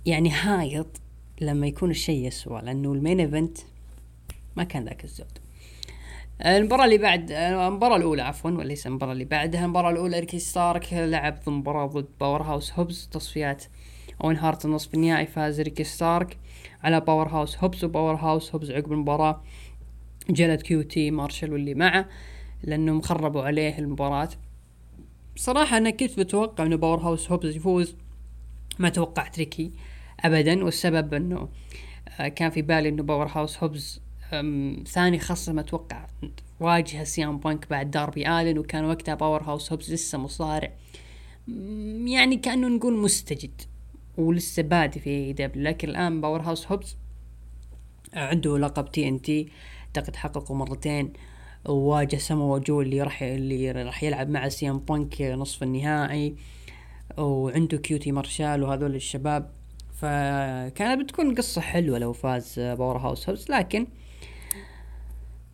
يعني هايط لما يكون الشيء يسوى لأنه ال main event ما كان ذاك الزود. المباراة اللي بعد المباراة الأولى عفوا وليس المباراة اللي بعدها المباراة الأولى ريكي ستاركس لعب مباراة ضد باور هاوس هوبز تصفيات أوين هارت النصف النهائي فاز ريكي ستاركس على باور هاوس هوبز وباور هاوس هوبز عقب المباراة جلد كيو تي مارشال واللي معه لأنهم خربوا عليه المباراة. صراحة أنا كنت بتوقع إنه باور هاوس هوبز يفوز ما توقعت ريكي ابدا والسبب إنه آه، كان في بالي إنه باور هاوس هوبز ثاني خصم أتوقع واجهة سي إم بانك بعد داربي الن وكان وقتها باور هاوس هوبز لسه مصارع. يعني كأنه نقول مستجد ولسه بادي في AEW لكن الآن باور هاوس هوبز عنده لقب TNT أعتقد حققه مرتين. وواجه سمو جو اللي راح اللي راح يلعب مع سي إم بانك نصف النهائي. وعنده كيو تي مارشال وهذول الشباب. فكانت بتكون قصة حلوة لو فاز باور هاوس هوبز لكن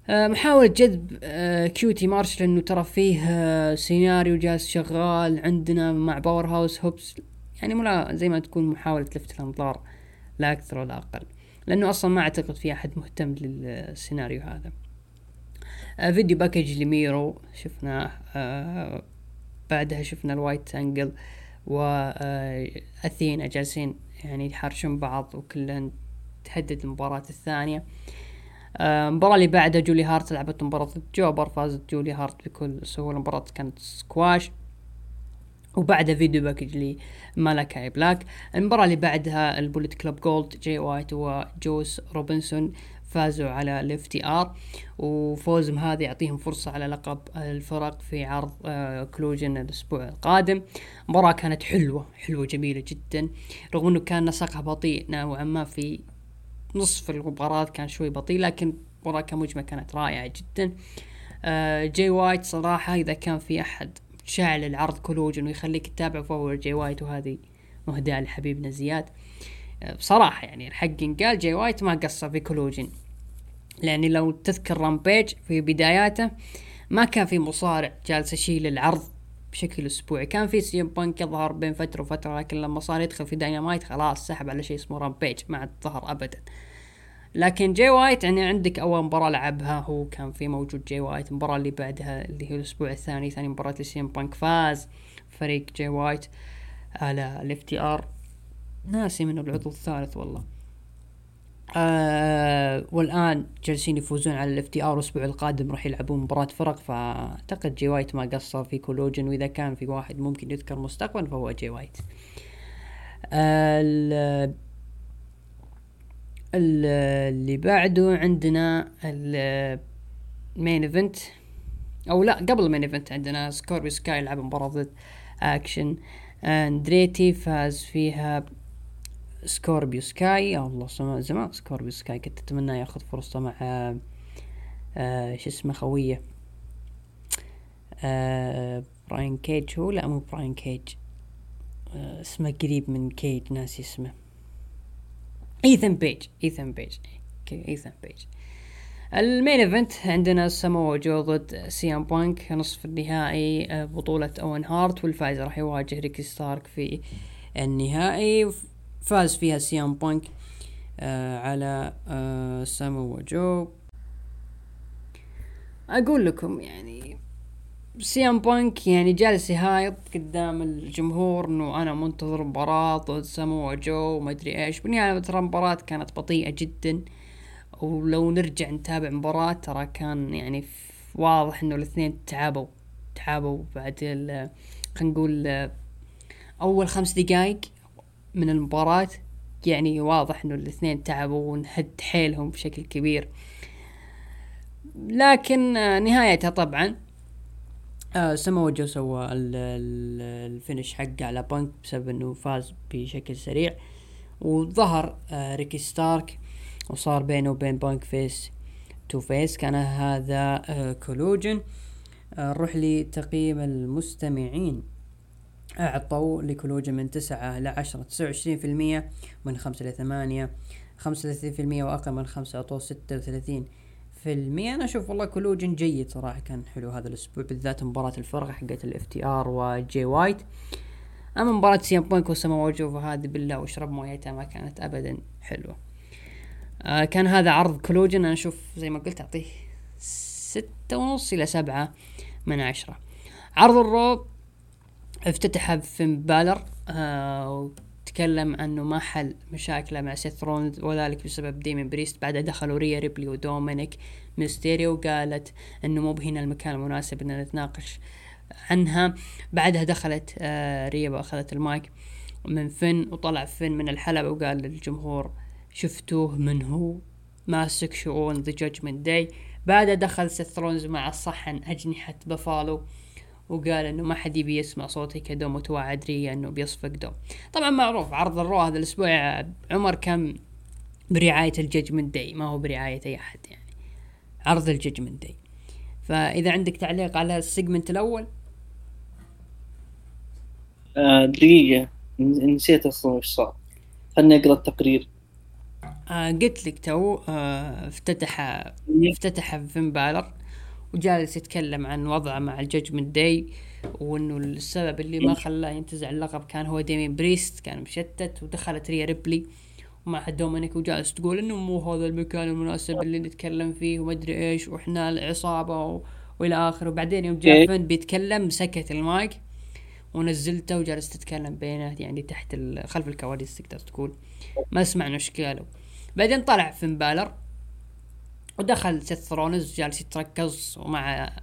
آه، محاولة جذب آه، كيو تي مارش لأنه ترى فيه آه، سيناريو جالس شغال عندنا مع باور هاوس هوبس. يعني ملا زي ما تكون محاولة لفت الأنظار لا أكثر ولا أقل. لأنه أصلا ما أعتقد في أحد مهتم للسيناريو هذا. video package لميرو شفناه بعدها شفنا الويلو نايتنجيل واثينا جالسين يعني يحرشون بعض وكلهن تهدد المباراة الثانية. آه، المباراة اللي بعدها جولي هارت لعبت مباراة jobber فازت جولي هارت بكل سهولة. المباراة كانت سكواش. وبعدها video package لمالاكاي بلاك. المباراة اللي بعدها ال Bullet Club Gold جاي وايت وجوس روبنسون فازوا على ال FTR وفوزهم هذا يعطيهم فرصة على لقب الفرق في عرض آه، Collision الأسبوع القادم. مباراة كانت حلوة حلوة جميلة جدا. رغم إنه كان نسقها بطيء نوعا ما في نصف المباراة كان شوي بطيء لكن المباراة كمجمل كانت رائعة جدا. آه، جاي وايت صراحة إذا كان في أحد شايل العرض Collision ويخليك تتابع فهو جاي وايت وهذه مهداة لحبيبنا زياد. بصراحة يعني الحق ينقال جاي وايت ما قصر في Collision لأن لو تذكر Rampage في بداياته ما كان في مصارع جالس يشيل العرض بشكل أسبوعي. كان في سي إم بانك يظهر بين فترة وفترة لكن لما صار يدخل في داينامايت خلاص سحب على شيء اسمه Rampage ما عاد ظهر ابدا. لكن جاي وايت يعني عندك أول مباراة لعبها هو كان في موجود جاي وايت المباراه اللي بعدها اللي هي الأسبوع الثاني ثاني مباراة لسي إم بانك فاز. فريق جاي وايت على ال FTR ناسي مين العضو الثالث والله. آه والآن جالسين يفوزون على ال FTR الأسبوع القادم راح يلعبون مباراة فرق فأعتقد جاي وايت ما قصر في Collision وإذا كان في واحد ممكن يذكر مستقبلا فهو جاي وايت. آه ال- ال- اللي بعده عندنا ال main event أو لا قبل ال main event عندنا سكوربيو سكاي لعب مباراة ضد اكشن اندريتي فاز فيها سكوربيو سكاي. يا الله زمان سكوربيو سكاي. كنت أتمنى ياخذ فرصته مع آه شو اسمه خوية. آه براين كيج. هو؟ لا مو براين كيج. آه اسمه قريب من كيج ناسي اسمه. إيثن بيج. إيثن بيج. إيثن بيج. ال main event عندنا سامو جو ضد سي ام بانك نصف النهائي آه، بطولة أوين هارت والفائز راح يواجه ريكي ستارك في النهائي. فاز فيها سي ام بانك آه على آه سامو جو أقول لكم يعني سي ام بانك يعني جالس يهايط قدام الجمهور إنه أنا منتظر مباراة ضد سامو جو وما أدري إيش. بالنهاية ترى المباراة كانت بطيئة جدا. ولو نرجع نتابع مباراة ترى كان يعني واضح إنه الاثنين تعبوا تعبوا بعد خلينا نقول آه، أول خمس دقايق. من المباراة يعني واضح إنه الاثنين تعبوا ونهد حيلهم بشكل كبير. لكن آه، نهايتها طبعا آه سمو جو سوى ال- ال- ال finish حقه على بانك بسبب إنه فاز بشكل سريع. وظهر آه ريكي ستارك وصار بينه وبين بانك face to face. كان هذا Collision. نروح لتقييم المستمعين. أعطوا ل Collision من تسعة إلى عشرة تسعة وعشرين في المية من خمسة إلى ثمانية خمسة وثلاثين في المية وأقل من خمسة أعطوه ستة وثلاثين في المية. أنا أشوف والله Collision جيد صراحة كان حلو هذا الأسبوع بالذات مباراة الفرق حقت ال FTR وجي وايت. أما مباراة سيام بانك وسما وجو فهذه بلها واشرب مويتها ما كانت أبدا حلوة. آه كان هذا عرض Collision أنا أشوف زي ما قلت أعطيه ستة ونص إلى سبعة من عشرة. عرض ال Raw افتتح بفين بالر آه وتكلم انه ما حل مشاكله مع سيث رولنز وذلك بسبب ديمين بريست. بعدها دخلوا ريا ريبلي ودومينيك ميستيريو وقالت انه مو بهنا المكان المناسب ان نتناقش عنها. بعدها دخلت آه ريا وأخذت المايك من فن وطلع فن من الحلبة وقال للجمهور شفتوه من هو؟ ماسك شؤون The Judgment Day بعدها دخل سيث رولنز مع الصحن أجنحة بفالو وقال إنه ما حد يبي يسمع صوتك دوم وتوعد ريا إنه بيصفق دوم. طبعا معروف عرض ال Raw هذا الأسبوع عمر كم برعاية ال Judgment Day ما هو برعاية أي أحد يعني. عرض ال Judgment Day. فإذا عندك تعليق على ال segment الأول. آه دقيقة نسيت أصلا وش صار. خلني أقرأ التقرير. آه قلت لك تو آه افتتح افتتح فين بالر وجالس يتكلم عن وضعه مع ال Judgment Day وإنه السبب اللي ما خلاه ينتزع اللقب كان هو ديمين بريست كان مشتت ودخلت ريا ريبلي ومع دومينيك وجالس تقول إنه مو هذا المكان المناسب اللي نتكلم فيه وما أدري إيش وإحنا العصابة و... وإلى آخره وبعدين يوم جاء إيه. فين بيتكلم سكت المايك ونزلته وجالس تتكلم بينه يعني تحت. خلف الكواليس تقدر تقول ما سمعنا إيش قالوا بعدين طلع فين بالر ودخل سيث رولنز جالس يترقص ومع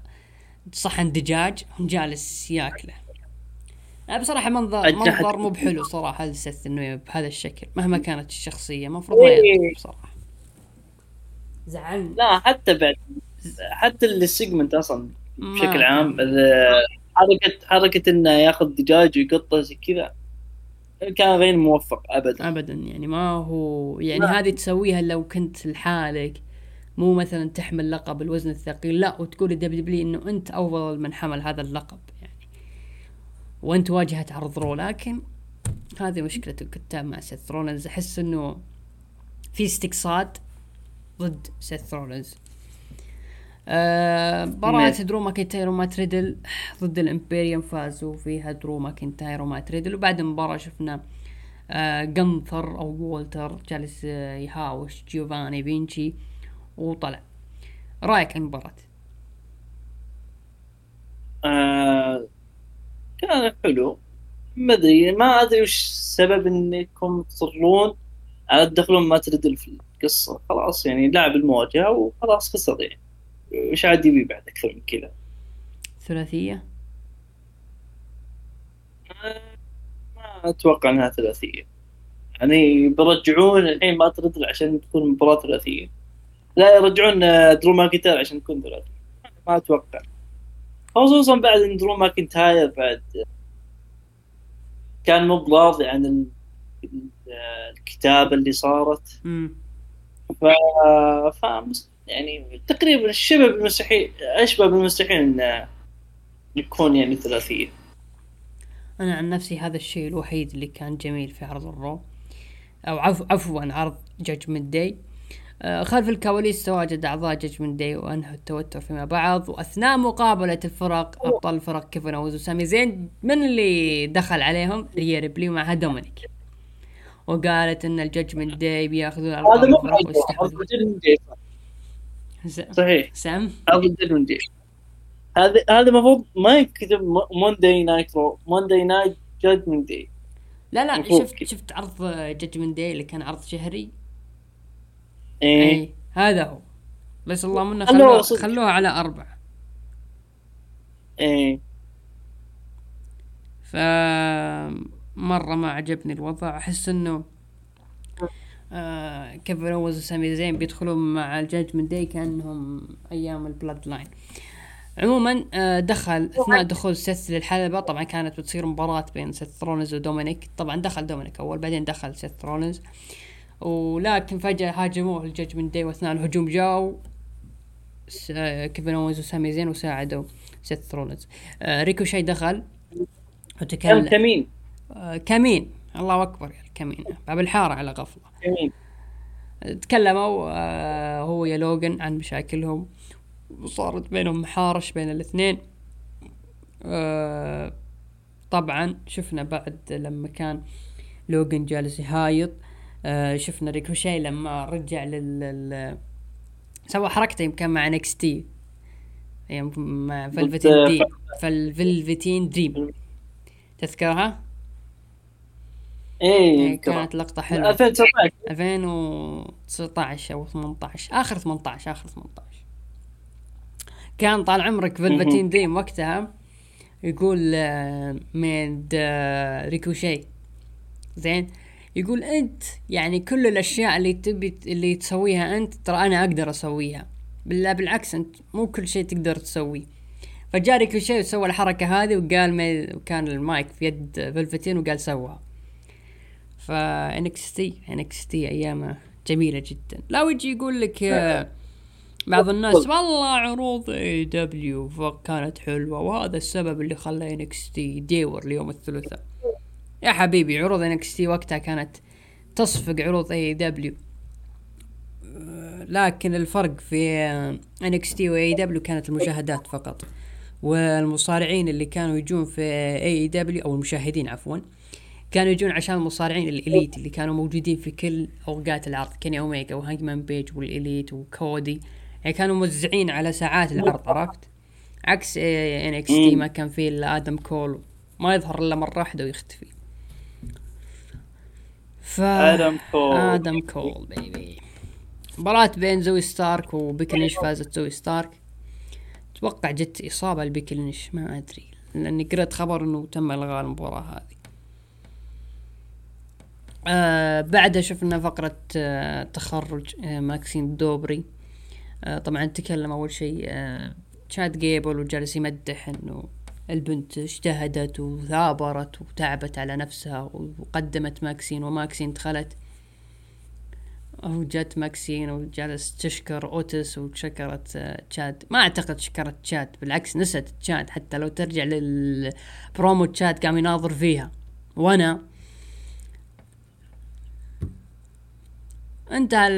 صحن دجاج جالس ياكله. لا بصراحة منظر منظر مو بحلو صراحة لسيث إنه بهذا الشكل مهما كانت الشخصية المفروض ما إيه. بصراحة. زعلني لا حتى بعد حتى ال segment أصلا بشكل عام حركة حركة إنه ياخذ دجاج ويقطه زي كذا كان غير موفق ابدا. ابدا يعني ما هو يعني هذه تسويها لو كنت لحالك. مو مثلا تحمل لقب الوزن الثقيل لا وتقول ل WWE إنه أنت أفضل من حمل هذا اللقب يعني. وأنت واجهة عرض Raw لكن هذه مشكلة الكتاب مع سيث رولنز أحس إنه في استقصاد ضد سيث رولنز آه مباراة درو ماكنتاير ومات ريدل ضد ال Imperium فازوا فيها درو ماكنتاير ومات ريدل. وبعد المباراة شفنا آه جنثر أو وولتر جالس يهاوش جيوفاني بينشي وطلع. رأيك عن المباراة؟ آه كان حلو. ما أدري ما أدري وش السبب إنكم تصرون على تدخلون مات ريدل في القصة. خلاص يعني لعب المواجهة وخلاص خسر يعني. وش عاد يبي بعد أكثر من كذا؟ ثلاثية؟ آه ما أتوقع إنها ثلاثية. يعني بيرجعون الحين مات ريدل عشان تكون مباراة ثلاثية. لا يرجعون درو ماكنتاير عشان ثلاثي ما أتوقع. خصوصا بعد إن درو ماكنتاير بعد كان مو براضي عن الكتابة اللي صارت. ف... ف يعني تقريبا شبه بالمستحيل أشبه بالمستحيل إن يكون يعني ثلاثية. أنا عن نفسي هذا الشيء الوحيد اللي كان جميل في عرض ال Raw أو عفوا عفوا عرض Judgment Day آه، خلف الكواليس تواجد أعضاء Judgment Day وأنهوا التوتر فيما بعض وأثناء مقابلة الفرق أبطال الفرق كيفن أوينز وسامي زين من اللي دخل عليهم؟ ريا ريبلي ومعها دومينيك. وقالت إن ال Judgment Day بيأخذون هذا مو صحيح. سام هذا هذا هذا المفروض ما يكتب Monday Night Raw Monday Night Judgment Day لا لا شفت شفت عرض Judgment Day اللي كان عرض شهري؟ إيه, إيه. هذا هو. بس الله منه خلوها خلوها على أربعة. إيه. ف مرة ما عجبني الوضع. أحس إنه آه كيفن أوز وسامي زين بيدخلون مع ال Judgment Day كأنهم أيام ال Bloodline عموما آه دخل أثناء دخول سيث للحلبة. طبعا كانت بتصير مباراة بين سيث رولنز ودومينيك. طبعا دخل دومينيك أول بعدين دخل سيث رولنز آه ولكن فجأة هاجموه ال Judgment Day واثناء الهجوم. جاو كيفن اونز وسامي زين وساعدوا سيث رولنز آه ريكوشي دخل. وتكلم كمين. آه كمين. الله أكبر يا كمين. باب الحارة على غفلة. كمين. تكلموا آه هو ويا لوجن عن مشاكلهم. وصارت بينهم مهاوش بين الاثنين. طبعا شفنا بعد لما كان لوجن جالس يهايط. آه شفنا ريكوشي لما رجع لل سوى حركته يمكن مع NXT مع Velveteen Dream فال Velveteen Dream. تذكرها؟ إيه, إيه، كانت لقطة حلوة. 2019 2019 أو 18 آخر 18 آخر 18 كان طال عمرك Velveteen Dream وقتها يقول ميد ريكوشي. زين؟ يقول أنت يعني كل الأشياء اللي تبي اللي تسويها أنت ترى أنا أقدر أسويها. بالله بالعكس أنت مو كل شيء تقدر تسويه فجاري كل شيء وسوى الحركة هذه وقال ما وكان المايك في يد Velveteen وقال سواها فا NXT NXT أيامه جميلة جدا. لا ويجي يقول لك بعض الناس والله عروض AEW كانت حلوة وهذا السبب اللي خلى NXT يروح اليوم الثلاثاء. يا حبيبي عروض NXT وقتها كانت تصفق عروض AEW لكن الفرق في NXT و AEW كانت المشاهدات فقط. والمصارعين اللي كانوا يجون في AEW أو المشاهدين عفوا كانوا يجون عشان المصارعين ال Elite اللي كانوا موجودين في كل أوقات العرض كيني اوميجا وهانجمان بيج وال Elite وكودي. يعني كانوا موزعين على ساعات العرض عرفت؟ عكس NXT ما كان فيه إلا آدم كول. ما يظهر إلا مرة واحدة ويختفي. ف آدم كول آدم كول baby مباراة بين زوي ستارك وبيكي لينش فازت زوي ستارك. أتوقع جت إصابة لبيكي لينش ما أدري لأني قرأت خبر إنه تم إلغاء المباراة هذه. آه بعدها شفنا فقرة آه تخرج آه ماكسين دوبري. آه طبعا تكلم أول شيء آه شاد جيبل وجالس يمدح إنه البنت اجتهدت وثابرت وتعبت على نفسها وقدمت ماكسين وماكسين دخلت وجت ماكسين وجالس تشكر أوتيس وشكرت تشاد. ما أعتقد شكرت تشاد بالعكس نست تشاد. حتى لو ترجع للبرومو تشاد قام يناظر فيها. وأنا انتهى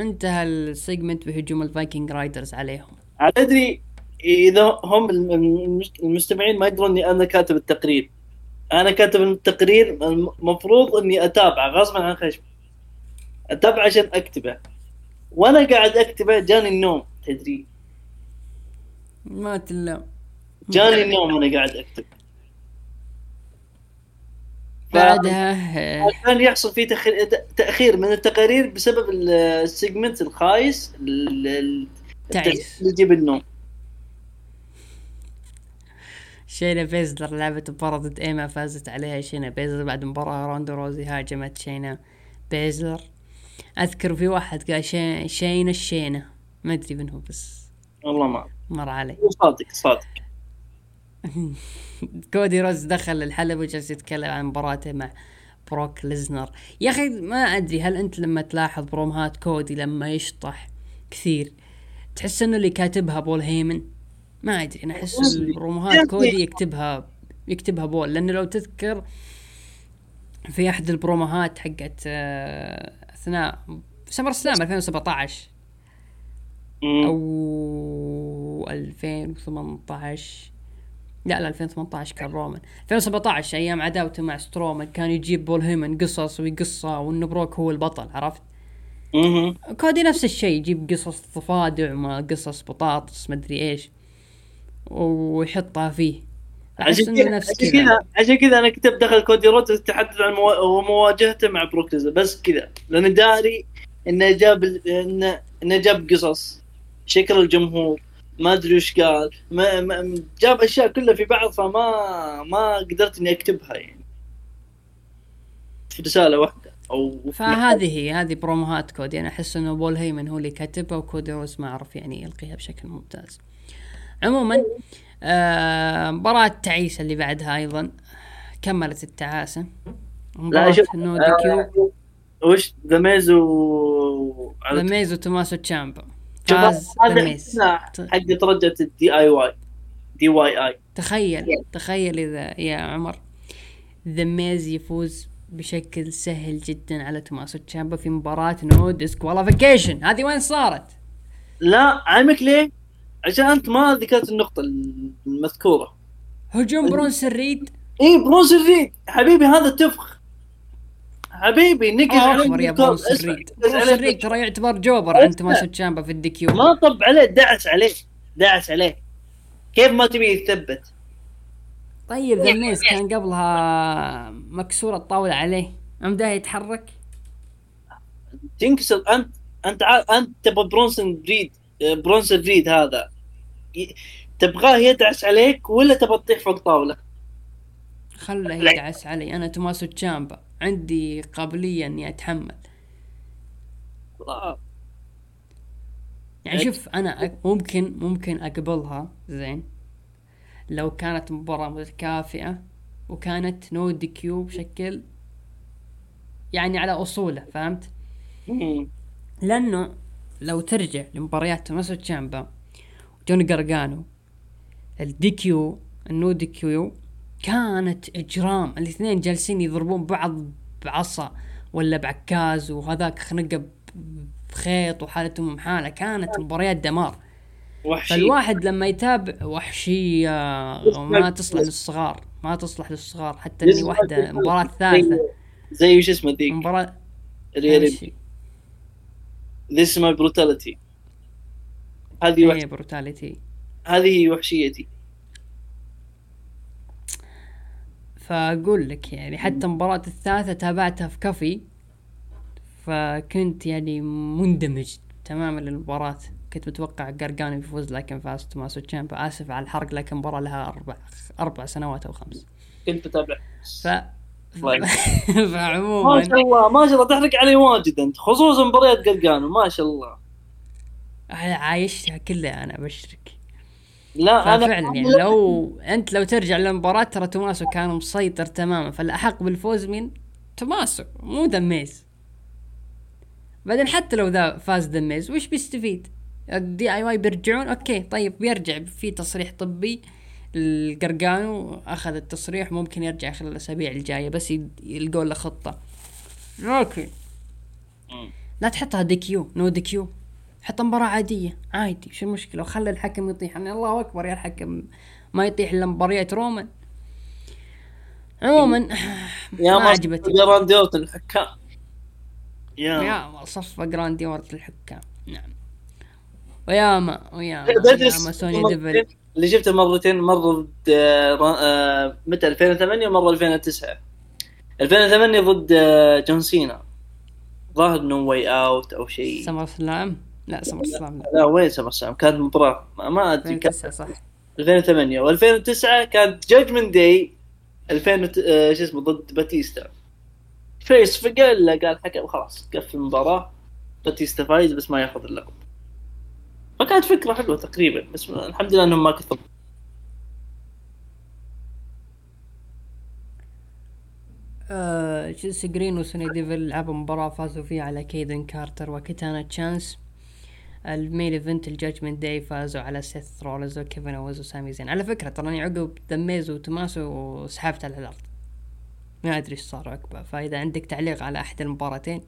انتهى ال segment بهجوم ال Viking Raiders عليهم. ادري إذا هم المستمعين ما يدرون إني أنا كاتب التقرير. أنا كاتب التقرير المفروض إني أتابعه غصبا عن خشمي. أتابعه عشان أكتبه. وأنا قاعد أكتبه جاني النوم تدري. ما تلام جاني النوم وأنا قاعد أكتب. بعدها. كان يحصل في تأخير من التقارير بسبب ال segment الخايس اللي يجيب النوم. شينا بيزلر لعبت مباراة ضد إيما فازت عليها شينا بيزلر. بعد مباراة روندا راوزي هاجمت شينا بيزلر. أذكر في واحد قال شي... شينا الشينة ما أدري من هو بس. والله ما مر علي. صادق صادق. كودي رودز دخل الحلبة وجالس يتكلم عن مباراته مع بروك ليزنر. يا أخي ما أدري هل أنت لما تلاحظ برومهات كودي لما يشطح كثير تحس إنه اللي كاتبها بول هيمن؟ ما أدري أنا أحس البروموهات كودي يكتبها يكتبها بول لأنه لو تذكر في أحد البروموهات حقت آه، أثناء SummerSlam 2017 أو 2018 لا لا 2018 كان رومان 2017 أيام عداوته مع سترومان كان يجيب بول هيمن قصص ويقصه وإنه بروك هو البطل عرفت؟ كودي نفس الشيء يجيب قصص ضفادع ما قصص بطاطس مدري إيش. ويحطها فيه. عشان كذا عشان كذا. أنا كتبت دخل كودي رودز تحدث عن مواجهته مع بروك بس كذا. لأن داري إنه جاب انه إنه جاب قصص. شكل الجمهور. ما أدري وش قال. ما, ما جاب أشياء كلها في بعض فما ما قدرت إني أكتبها يعني. في رسالة واحدة. أو فهذه هي هذه بروموهات كودي أنا أحس إنه بول هيمن هو اللي كتبها وكودي روز ما أعرف يعني يلقيها بشكل ممتاز. عموما آه مباراة تعيسة اللي بعدها أيضا كملت التعاسة. لا شوف no DQ. آه، وش؟ ذا ميز و ذا ميز وتوماسو تشامبا فاز ذا ميز حق رجعت ال DIY DYI تخيل تخيل إذا يا عمر ذا ميز يفوز بشكل سهل جدا على توماسو تشامبا في مباراة no disqualification هذه وين صارت؟ لا علمك ليه؟ عشان أنت ما ذكرت النقطة المذكورة. هجوم برونسون ريد. اي برونسون ريد. حبيبي هذا تفخ حبيبي نقل آه يا برونسون ريد. برونسون ريد ترى يعتبر jobber عند توماسو تشامبا في ال DQ. ما طب عليه دعس عليه دعس عليه. كيف ما تبي يثبت؟ طيب ذا ميز كان قبلها مكسور الطاولة عليه. عمده يتحرك؟ تنكسر أنت أنت أنت تبغى برونسون ريد برونسون ريد هذا. تبغاه يدعس عليك ولا تبغى تطيح فوق طاولة؟ خله يدعس علي. أنا توماسو تشامبا. عندي قابلية إني أتحمل. والله يعني شوف أنا ممكن ممكن أقبلها. زين. لو كانت مباراة متكافئة وكانت no DQ بشكل يعني على أصوله فهمت؟ لأنه لو ترجع لمباريات توماسو تشامبا وجوني جارجانو ال DQ ال no DQ كانت إجرام. الاثنين جالسين يضربون بعض بعصا ولا بعكاز وهذاك خنقة بخيط وحالتهم حاله كانت مباريات دمار. وحشي. فالواحد لما يتابع وحشيه ما تصلح للصغار. ما تصلح للصغار. حتى إني واحدة مباراة ثالثة. زي وش اسمه ذيك؟ مباراه is my brutality. هذه هي وحش... بروتاليتي هذه وحشيتي. فأقول لك يعني حتى مباراة الثالثة تابعتها في كفي فكنت يعني مندمج تماما للمباراة. كنت متوقع قرقاني يفوز لكن فاز توماسو تشامبا. آسف على الحرق لكن مباراة لها أربع أربع سنوات أو خمس. كنت بتابع ف طيب. ما فعموما شاء الله ما شاء الله تحرق علي واجد أنت خصوصا مباريات قرقانو ما شاء الله. عايشتها كلها أنا أبشرك. لا أنا ففعلا يعني لو أنت لو ترجع للمباراة ترى توماسو كان مسيطر تماما فالأحق بالفوز من توماسو مو دميز. بعدين حتى لو ذا فاز دميز وش بيستفيد؟ ال DIY بيرجعون okay طيب بيرجع في تصريح طبي. القرقانو أخذ التصريح ممكن يرجع خلال الأسابيع الجاية بس يلقون له خطة. okay. لا تحطها DQ no DQ حط مباراة عادية عادي شو المشكلة؟ وخلي الحكم يطيح. يعني الله أكبر يا الحكم ما يطيح إلا مباريات رومان. عموما يا ما عجبتني. راندي اورتن الحكام. يا. يا صفى جراندي الحكام. نعم. وياما وياما وياما سوني ديفل اللي شفته مرتين مرة ضد آه، آه، متى؟ 2008 ومرة 2009 2008 ضد آه، جون سينا. ظاهر إنه واي اوت أو شيء. سمر سلام لا سمر سلام لا. لا وين سمر سام كانت مباراة. ما- ما ادري كانت 2009 صح. 2008 و2009 كانت جاجمنت داي 2000 وت- آه، شو اسمه ضد باتيستا فيس فقل له قال حكم خلاص قفل المباراة. باتيستا فايز بس ما ياخذ اللقب. فكانت فكرة حلوة تقريبا بس الحمد لله إنهم ما كثروا. آه جيسي جرين وسونيا ديفيل لعبوا مباراة فازوا فيها على كيدن كارتر وكيتانا تشانس. ال main event ال Judgment Day فازوا على سيث رولز وكيفن اونز وسامي زين. على فكرة تراني عقب دميز وتماسو وسحبت على العرض. ما أدري إيش صار عقبه فإذا عندك تعليق على أحد المباراتين.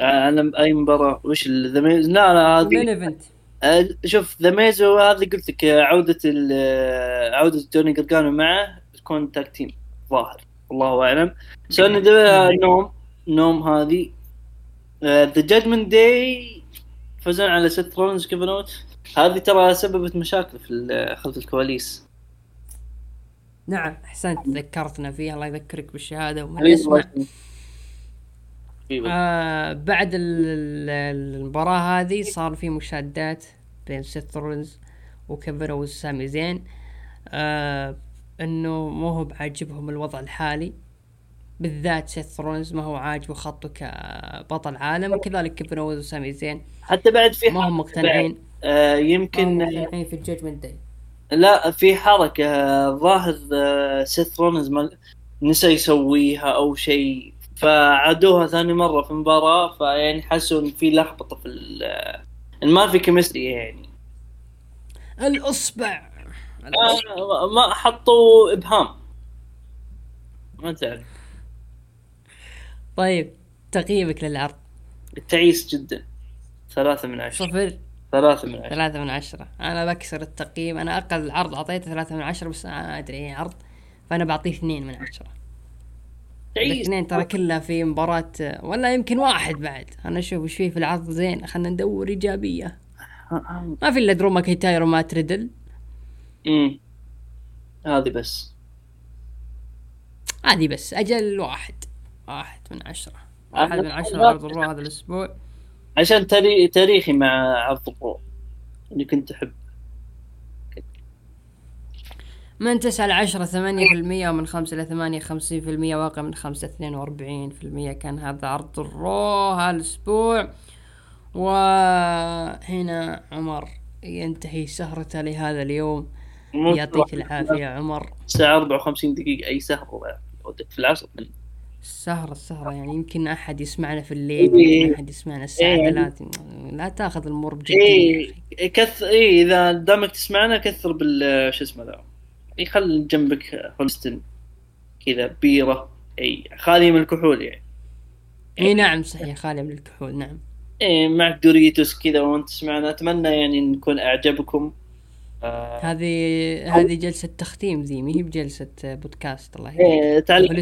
أنا أي مباراة وش ذا ميز لا لا هذه آه، شوف ذا ميزو هذه قلت لك آه، عودة آه، عودة جوني قرقانو معه تكون تاك تيم ظاهر الله أعلم. سوني نوم نوم هذه. ذا جادجمنت داي فازون على ست رونز كيفن. هذه ترى سببت مشاكل في خلف الكواليس. نعم أحسنت ذكرتنا فيها الله يذكرك بالشهادة ومن يسمع آه بعد ال- ال- المباراة هذه صار في مشادات بين سيث رولينز وكيفن وسامي زين. آه إنه مو هو بعاجبهم الوضع الحالي. بالذات سيث رولينز ما هو عاجبه خطه كبطل عالم. وكذلك كيفن اونز وسامي زين حتى بعد في ما هم مقتنعين. آه ما هم يمكن مقتنعين في ال Judgment Day لا في حركة آه، ظاهر آه، سيث رولنز ما نسى يسويها أو شيء. فعادوها ثاني مرة في مباراة فيعني حسوا إن في لخبطة في ما في chemistry يعني. الأصبع. آه، ما حطوا إبهام. ما تعرف. طيب تقييمك للعرض. تعيس جدا. ثلاثة من عشرة. صفر. ثلاثة من عشرة. ثلاثة من عشرة. أنا بكسر التقييم. أنا أقل عرض أعطيته ثلاثة من عشرة بس أنا أدري إيه عرض. فأنا بعطيه اثنين من عشرة. الاثنين ترى كلها في مباراة ولا يمكن واحد بعد. أنا أشوف وش فيه في العرض زين خلنا ندور إيجابية. ما في إلا درو ماكيتاير وما تريدل أمم. هذه بس. هذه بس أجل واحد. واحد من عشرة. واحد من عشرة. عرض ال Raw هذا الأسبوع. عشان تاري... تاريخي مع عرض ال Raw. اللي كنت أحب من تسعة لعشرة ثمانية في المية ومن خمسة لثمانية خمسين في المية واقع من خمسة اثنين وأربعين في المية. كان هذا عرض ال Raw هالأسبوع. وهنا عمر ينتهي سهرته لهذا اليوم. يعطيك العافية عمر. الساعة 54 دقيقة أي سهرة. في العصر. السهرة السهرة. يعني يمكن أحد يسمعنا في الليل إيه. يمكن أحد يسمعنا الساعة إيه. ثلاثة. لا تاخذ الأمور بجدية إيه. كثر إيه إذا دامك تسمعنا كثر بال شو اسمه ذا. يخل جنبك هولستن كذا بيرة. إي خالية من الكحول يعني. إي نعم صحيح خالية من الكحول نعم. إيه معك دوريتوس كذا وانت تسمعنا. أتمنى يعني نكون أعجبكم. آه هذه هذه جلسة تختيم ذي ما هي بجلسة بودكاست الله يهديك. إيه اتعلم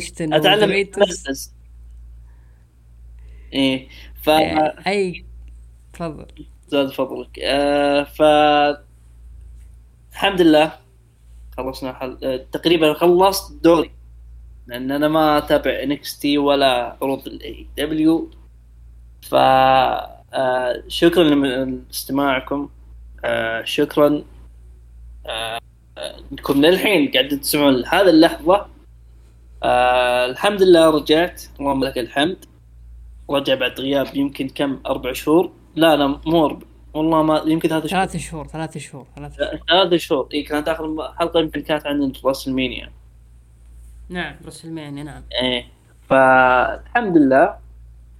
إيه ف إيه، أي تفضل. زاد فضلك. آه ف الحمد لله. خلصنا حل... تقريبا خلصت دوري. لأن أنا ما أتابع NXT ولا عروض ال AEW ف آه، شكرا لاستماعكم. آه، شكرا. آه، أنكم للحين قاعدين تسمعون هذه اللحظة. الحمد لله رجعت. اللهم لك الحمد. رجع بعد غياب يمكن كم؟ أربع شهور. لا لا مو أربع. والله ما يمكن ثلاث شهور. ثلاث شهور ثلاث شهور ثلاث شهور. ثلاث شهور. إي كانت آخر حلقة يمكن كانت عن راس المينيا نعم WrestleMania نعم. إيه فالحمد لله.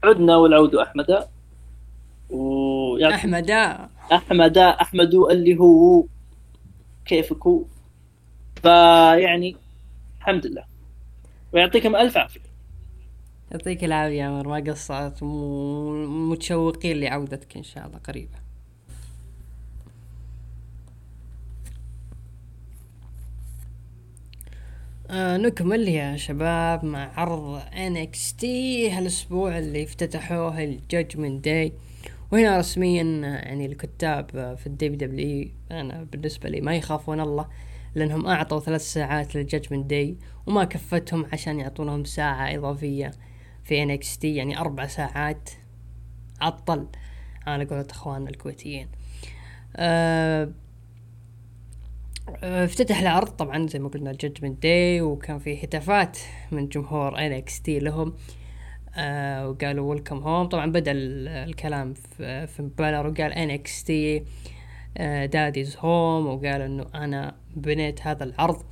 عدنا والعود أحمد. و أحمد. أحمد أحمد اللي هو كيفك؟ هو فيعني الحمد لله. ويعطيكم ألف عافية. يعطيك العافية يا عمر ما قصرت. متشوقين لعودتك إن شاء الله قريبا آه نكمل يا شباب مع عرض NXT هالأسبوع اللي افتتحوه ال Judgment Day وهنا رسميا يعني الكتاب في ال WWE أنا بالنسبة لي ما يخافون الله لأنهم أعطوا ثلاث ساعات لل Judgment Day وما كفتهم عشان يعطونهم ساعة إضافية في NXT يعني أربع ساعات عطل. على قولة اخواننا الكويتيين. آه، افتتح العرض. طبعا زي ما قلنا ال Judgment Day وكان في هتافات من جمهور NXT لهم. آه وقالوا welcome home طبعا بدأ الكلام فين بالور وقال NXT daddy's home وقال إنه أنا بنيت هذا العرض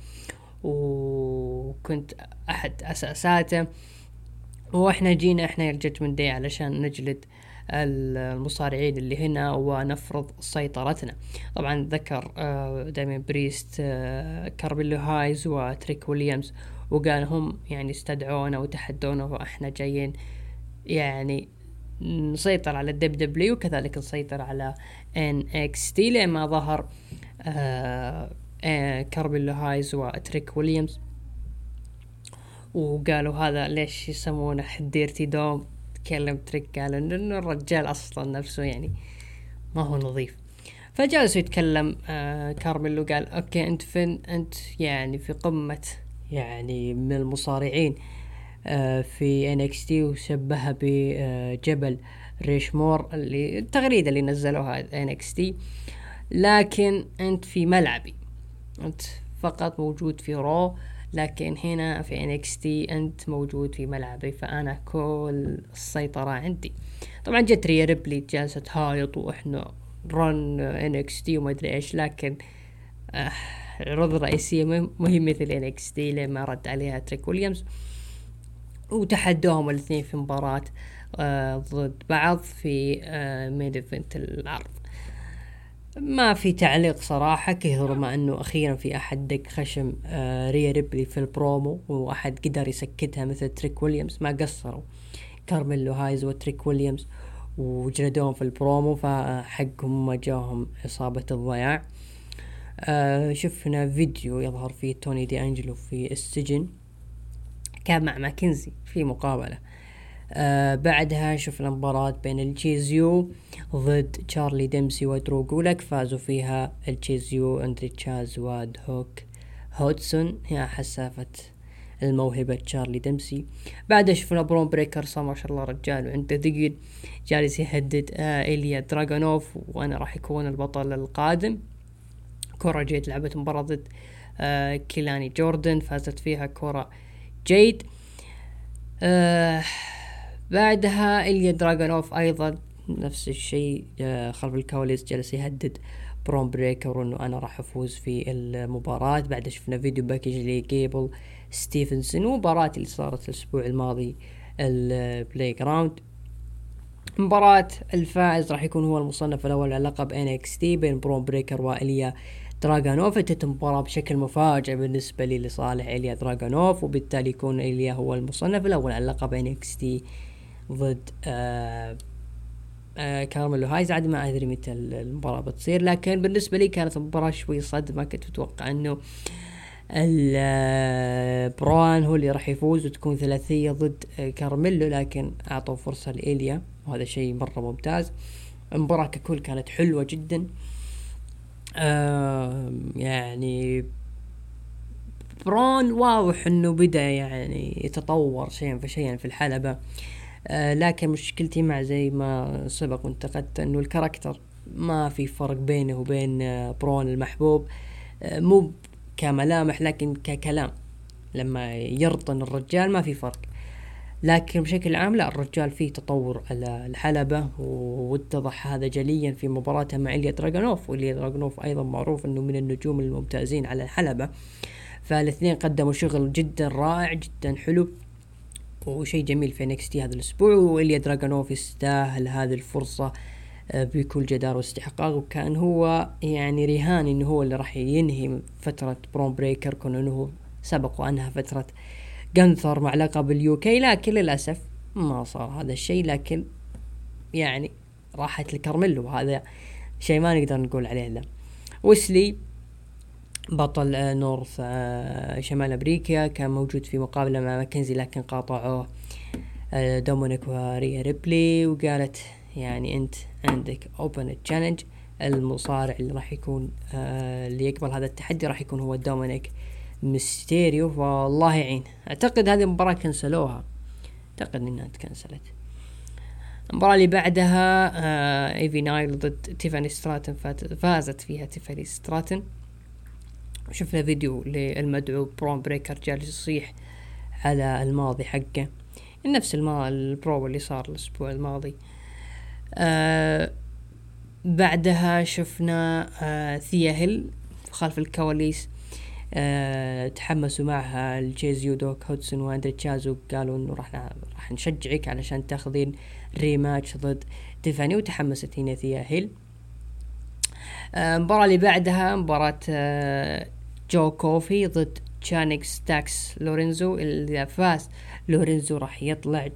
وكنت أحد أساساته. وإحنا جينا إحنا ال Judgment Day علشان نجلد آه المصارعين اللي هنا ونفرض سيطرتنا. طبعا ذكر آه، داميان بريست آه، كارميلو هايز وتريك ويليامز. وقال هم يعني استدعونا وتحدونا وإحنا جايين يعني نسيطر على ال WWE وكذلك نسيطر على NXT لما ظهر آه كارميلو هايز وتريك ويليامز. وقالوا هذا ليش يسمونه dirty Dom؟ تكلم تريك قال إنه الرجال أصلا نفسه يعني ما هو نظيف. فجالس يتكلم آه كارميلو قال أوكي أنت فين؟ أنت يعني في قمة يعني من المصارعين آه في NXT وشبهها بجبل راشمور اللي التغريدة اللي نزلوها NXT. لكن أنت في ملعبي أنت فقط موجود في Raw لكن هنا في NXT أنت موجود في ملعبي فأنا كل السيطرة عندي. طبعا جت ريا ريبلي جالسة تهايط وإحنا run NXT وما أدري إيش لكن آه العروض الرئيسية ما هي مثل NXT لما رد عليها تريك ويليامز. وتحدوهم الاثنين في مباراة آه ضد بعض في آه main event العرض. ما في تعليق صراحة كثر ما إنه أخيرا في أحد دق خشم آه ريا ريبلي في البرومو واحد قدر يسكتها مثل تريك ويليامز ما قصروا. كارميلو هايز وتريك ويليامز وجلدوهم في البرومو فحقهم ما جاهم إصابة الضياع. آه شفنا فيديو يظهر فيه توني دي انجلو في السجن كان مع ماكنزي في مقابلة. آه بعدها شفنا مباراة بين ال Chase U ضد تشارلي ديمسي ودرو جولاك فازوا فيها ال Chase U اندري تشاز ودوك هودسون. هي حسافة الموهبة تشارلي ديمسي. بعدها شفنا برون بريكر صار ما شاء الله رجال وعنده ثقل جالس يهدد آه إيليا دراغونوف وأنا راح يكون البطل القادم. كورا جيد لعبت مباراة ضد آه كيلاني جوردن فازت فيها كورا جيد. آه بعدها إليا دراغونوف أيضا نفس الشيء آه خلف الكواليس جلس يهدد برون بريكر انه أنا راح أفوز في المباراة. بعد شفنا video package لجيبل ستيفنسون ومباراة اللي صارت الأسبوع الماضي ال playground مباراة الفائز راح يكون هو المصنف الأول على لقب NXT بين برون بريكر وإليا دراغانوف انتهت المباراة بشكل مفاجئ بالنسبة لي لصالح إليا دراغانوف وبالتالي يكون إليا هو المصنف الأول على لقب NXT ضد آه آه كارميلو هايز. عاد ما أدري متى المباراة بتصير لكن بالنسبة لي كانت مباراة شوي صدمة كنت متوقع إنه برون هو اللي راح يفوز وتكون ثلاثية ضد آه، كارميلو لكن أعطوا فرصة لإيليا وهذا شيء مرة ممتاز. المباراة ككل كانت حلوة جدا. آه يعني برون واضح إنه بدأ يعني يتطور شيئا فشيئا في الحلبة. آه لكن مشكلتي مع زي ما سبق وانتقدت إنه ال character ما في فرق بينه وبين آه برون المحبوب. آه مو كملامح لكن ككلام. لما يرطن الرجال ما في فرق. لكن بشكل عام لا الرجال فيه تطور على الحلبة واتضح هذا جليا في مباراته مع إليا دراغونوف. وإليا دراغونوف أيضا معروف أنه من النجوم الممتازين على الحلبة. فالاثنين قدموا شغل جدا رائع جدا حلو. وشيء جميل في NXT هذا الأسبوع وإليا دراغونوف يستاهل هذه الفرصة آه، بكل جدارة واستحقاق. وكان هو يعني رهان إنه هو اللي راح ينهي فترة برون بريكر كون إنه سبق وأنهى فترة جنثر مع لقب ال UK لكن للأسف ما صار هذا الشيء لكن يعني راحت لكارميلو. هذا شيء ما نقدر نقول عليه لا ويسلي بطل آه، نورث آه، شمال أمريكا كان موجود في مقابلة مع ماكنزي لكن قاطعوه آه، دومينيك وريا ريبلي وقالت يعني أنت عندك open challenge المصارع اللي راح يكون اللي يقبل هذا التحدي راح يكون هو دومينيك ميستيريو. والله يعين أعتقد هذه المباراة كنسلوها. أعتقد إنها تكنسلت. المباراة اللي بعدها إيفي نايل ضد تيفاني ستراتن فازت فيها تيفاني ستراتن. شفنا فيديو للمدعو برون بريكر جالس يصيح على الماضي حقه. نفس البرومو اللي صار الأسبوع الماضي. آه بعدها شفنا آه ثيا هيل خلف الكواليس أه تحمسوا معها Chase U دوك هودسون وأندري تشازو قالوا انه راح راح نشجعك علشان تاخذين rematch ضد تيفاني وتحمست هنا ثيا هيل المباراة اللي بعدها مباراة أه جو كوفي ضد تشانينج ستاكس لورينزو. اذا فاز لورينزو راح يطلع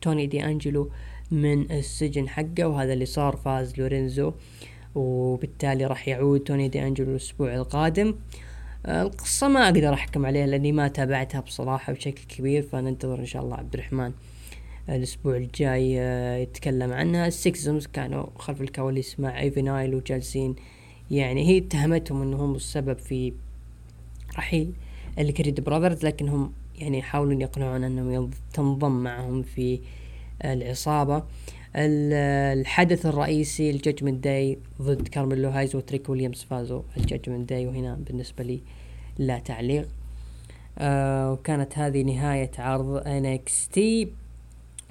توني دي انجلو من السجن حقه وهذا اللي صار فاز لورينزو. وبالتالي راح يعود توني دي انجلو الأسبوع القادم. آه القصة ما أقدر أحكم عليها لأني ما تابعتها بصراحة بشكل كبير فننتظر إن شاء الله عبد الرحمن. الأسبوع الجاي آه، يتكلم عنها. السكسمز كانوا خلف الكواليس مع إيفي نايل وجالسين. يعني هي اتهمتهم إنهم السبب في رحيل الكريد براذرز لكنهم يعني يحاولون يقنعون إنهم تنضم معهم في العصابة. الحدث الرئيسي الججمنت داي ضد كارميلو هايز وتريك ويليامز فازوا الججمنت داي وهنا بالنسبة لي لا تعليق. آه وكانت هذه نهاية عرض NXT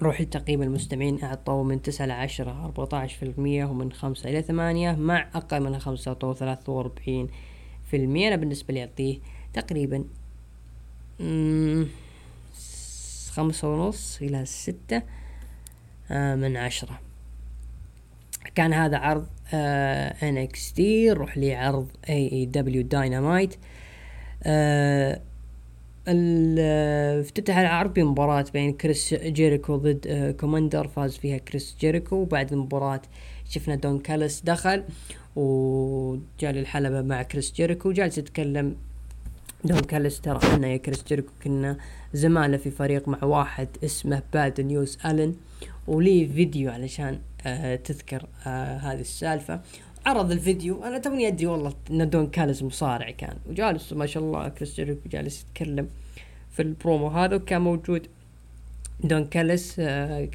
روح لتقييم المستمعين أعطوا من تسعة لعشرة أربعة عشر في المية ومن خمسة إلى ثمانية مع أقل من خمسة أعطوا ثلاثة وأربعين في المية. أنا بالنسبة لي أعطيه تقريبا خمسة ونص إلى ستة آه، من عشرة. كان هذا عرض NXT نروح لعرض AEW Dynamite افتتح العرض بمباراة بين كريس جيريكو ضد آه، كوماندر فاز فيها كريس جيريكو وبعد المباراة شفنا دون كالس دخل وجاء للحلبة مع كريس جيريكو جالس يتكلم. دون كالس ترى إحنا يا كريس جيريكو كنا زماله في فريق مع واحد اسمه باد نيوز الن ولي فيديو علشان آه تذكر آه هذه السالفة. عرض الفيديو. أنا توني أدري والله إن دون كالز مصارع كان. وجالس ما شاء الله كريس جالس يتكلم في البرومو هذا وكان موجود دون كالس آه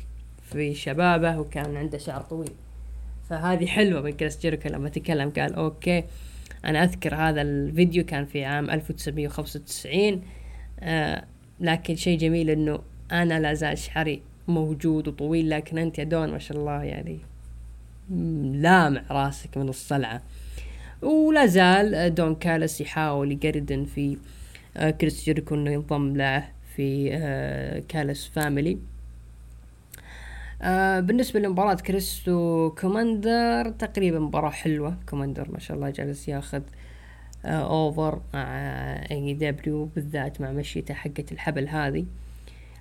في شبابه وكان عنده شعر طويل. فهذه حلوة من كريس لما تكلم قال okay أنا أذكر هذا الفيديو كان في عام 1995 آه لكن شيء جميل إنه أنا لا زال شعري موجود وطويل لكن أنت يا دون ما شاء الله يعني لامع راسك من الصلعة. ولا زال دون كالس يحاول يقردن في آه، كريس جيريكو انه ينضم له في آه، كالس family. آه بالنسبة لمباراة كريس وكوماندر تقريبا مباراة حلوة. كوماندر ما شاء الله جالس ياخذ over مع AEW بالذات مع مشيته حقة الحبل هذه.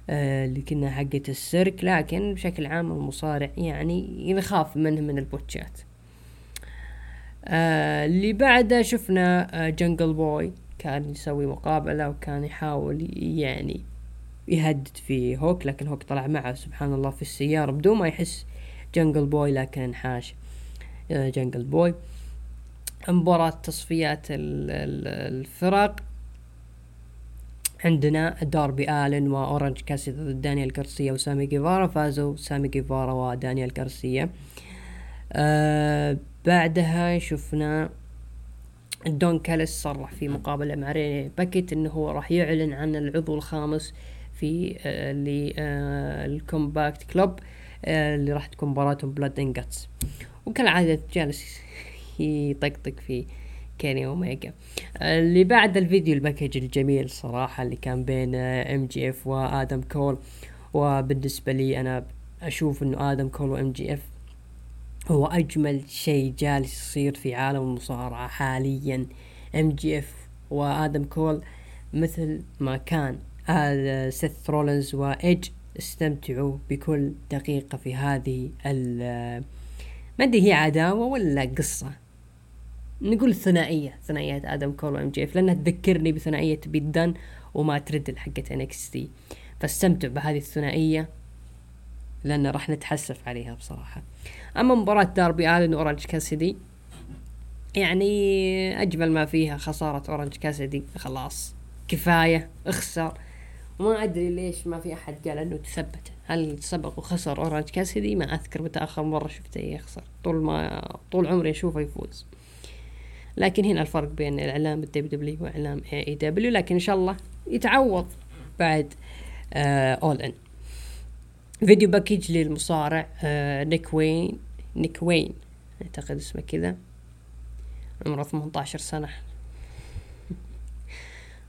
اللي كنا حقة السيرك لكن بشكل عام المصارع يعني يخاف منه من البوتشات. آه اللي بعده شفنا آه جنجل بوي كان يسوي مقابلة وكان يحاول يعني يهدد في هوك لكن هوك طلع معه سبحان الله في السيارة بدون ما يحس جنجل بوي لكن انحاش جنجل بوي مباراة تصفيات الفرق عندنا داربي آلن وأورنج كاسي ضد دانيال غارسيا وسامي جيفارا فازوا سامي جيفارا ودانيال غارسيا آه بعدها شفنا دون كاليس صرح في مقابلة مع ريني باكيت إنه هو راح يعلن عن العضو الخامس في ال combat آه، club آه، اللي راح تكون مباراتهم Blood and Guts وكالعادة جالس يطقطق في كيني أوميجا. اللي بعد ال video package الجميل صراحة اللي كان بين إم جي إف وآدم كول وبالنسبة لي أنا أشوف إنه آدم كول و MJF هو أجمل شيء جالس يصير في عالم المصارعة حاليا. MJF وآدم كول مثل ما كان سيث رولنز وإيدج استمتعوا بكل دقيقة في هذه ال ما أدري هي عداوة ولا قصة. نقول ثنائية ثنائية آدم كول و MJF لانها تذكرني بثنائية بيدن وما ترد NXT فاستمتع بهذه الثنائية لأن راح نتحسف عليها بصراحة. أما مباراة داربي آلن واورنج كاسدي يعني أجمل ما فيها خسارة اورنج كاسدي خلاص كفاية اخسر. وما أدري ليش ما في أحد قال إنه تثبت. هل سبق وخسر اورنج كاسدي ما أذكر متى اخر مرة شفته يخسر. طول ما طول عمري أشوفه يفوز. لكن هنا الفرق بين الإعلام ال WWE واعلام AEW لكن إن شاء الله يتعوض بعد آه اول ان video package للمصارع آه نيك وين نيك وين أعتقد اسمه كذا. عمره 18 سنة.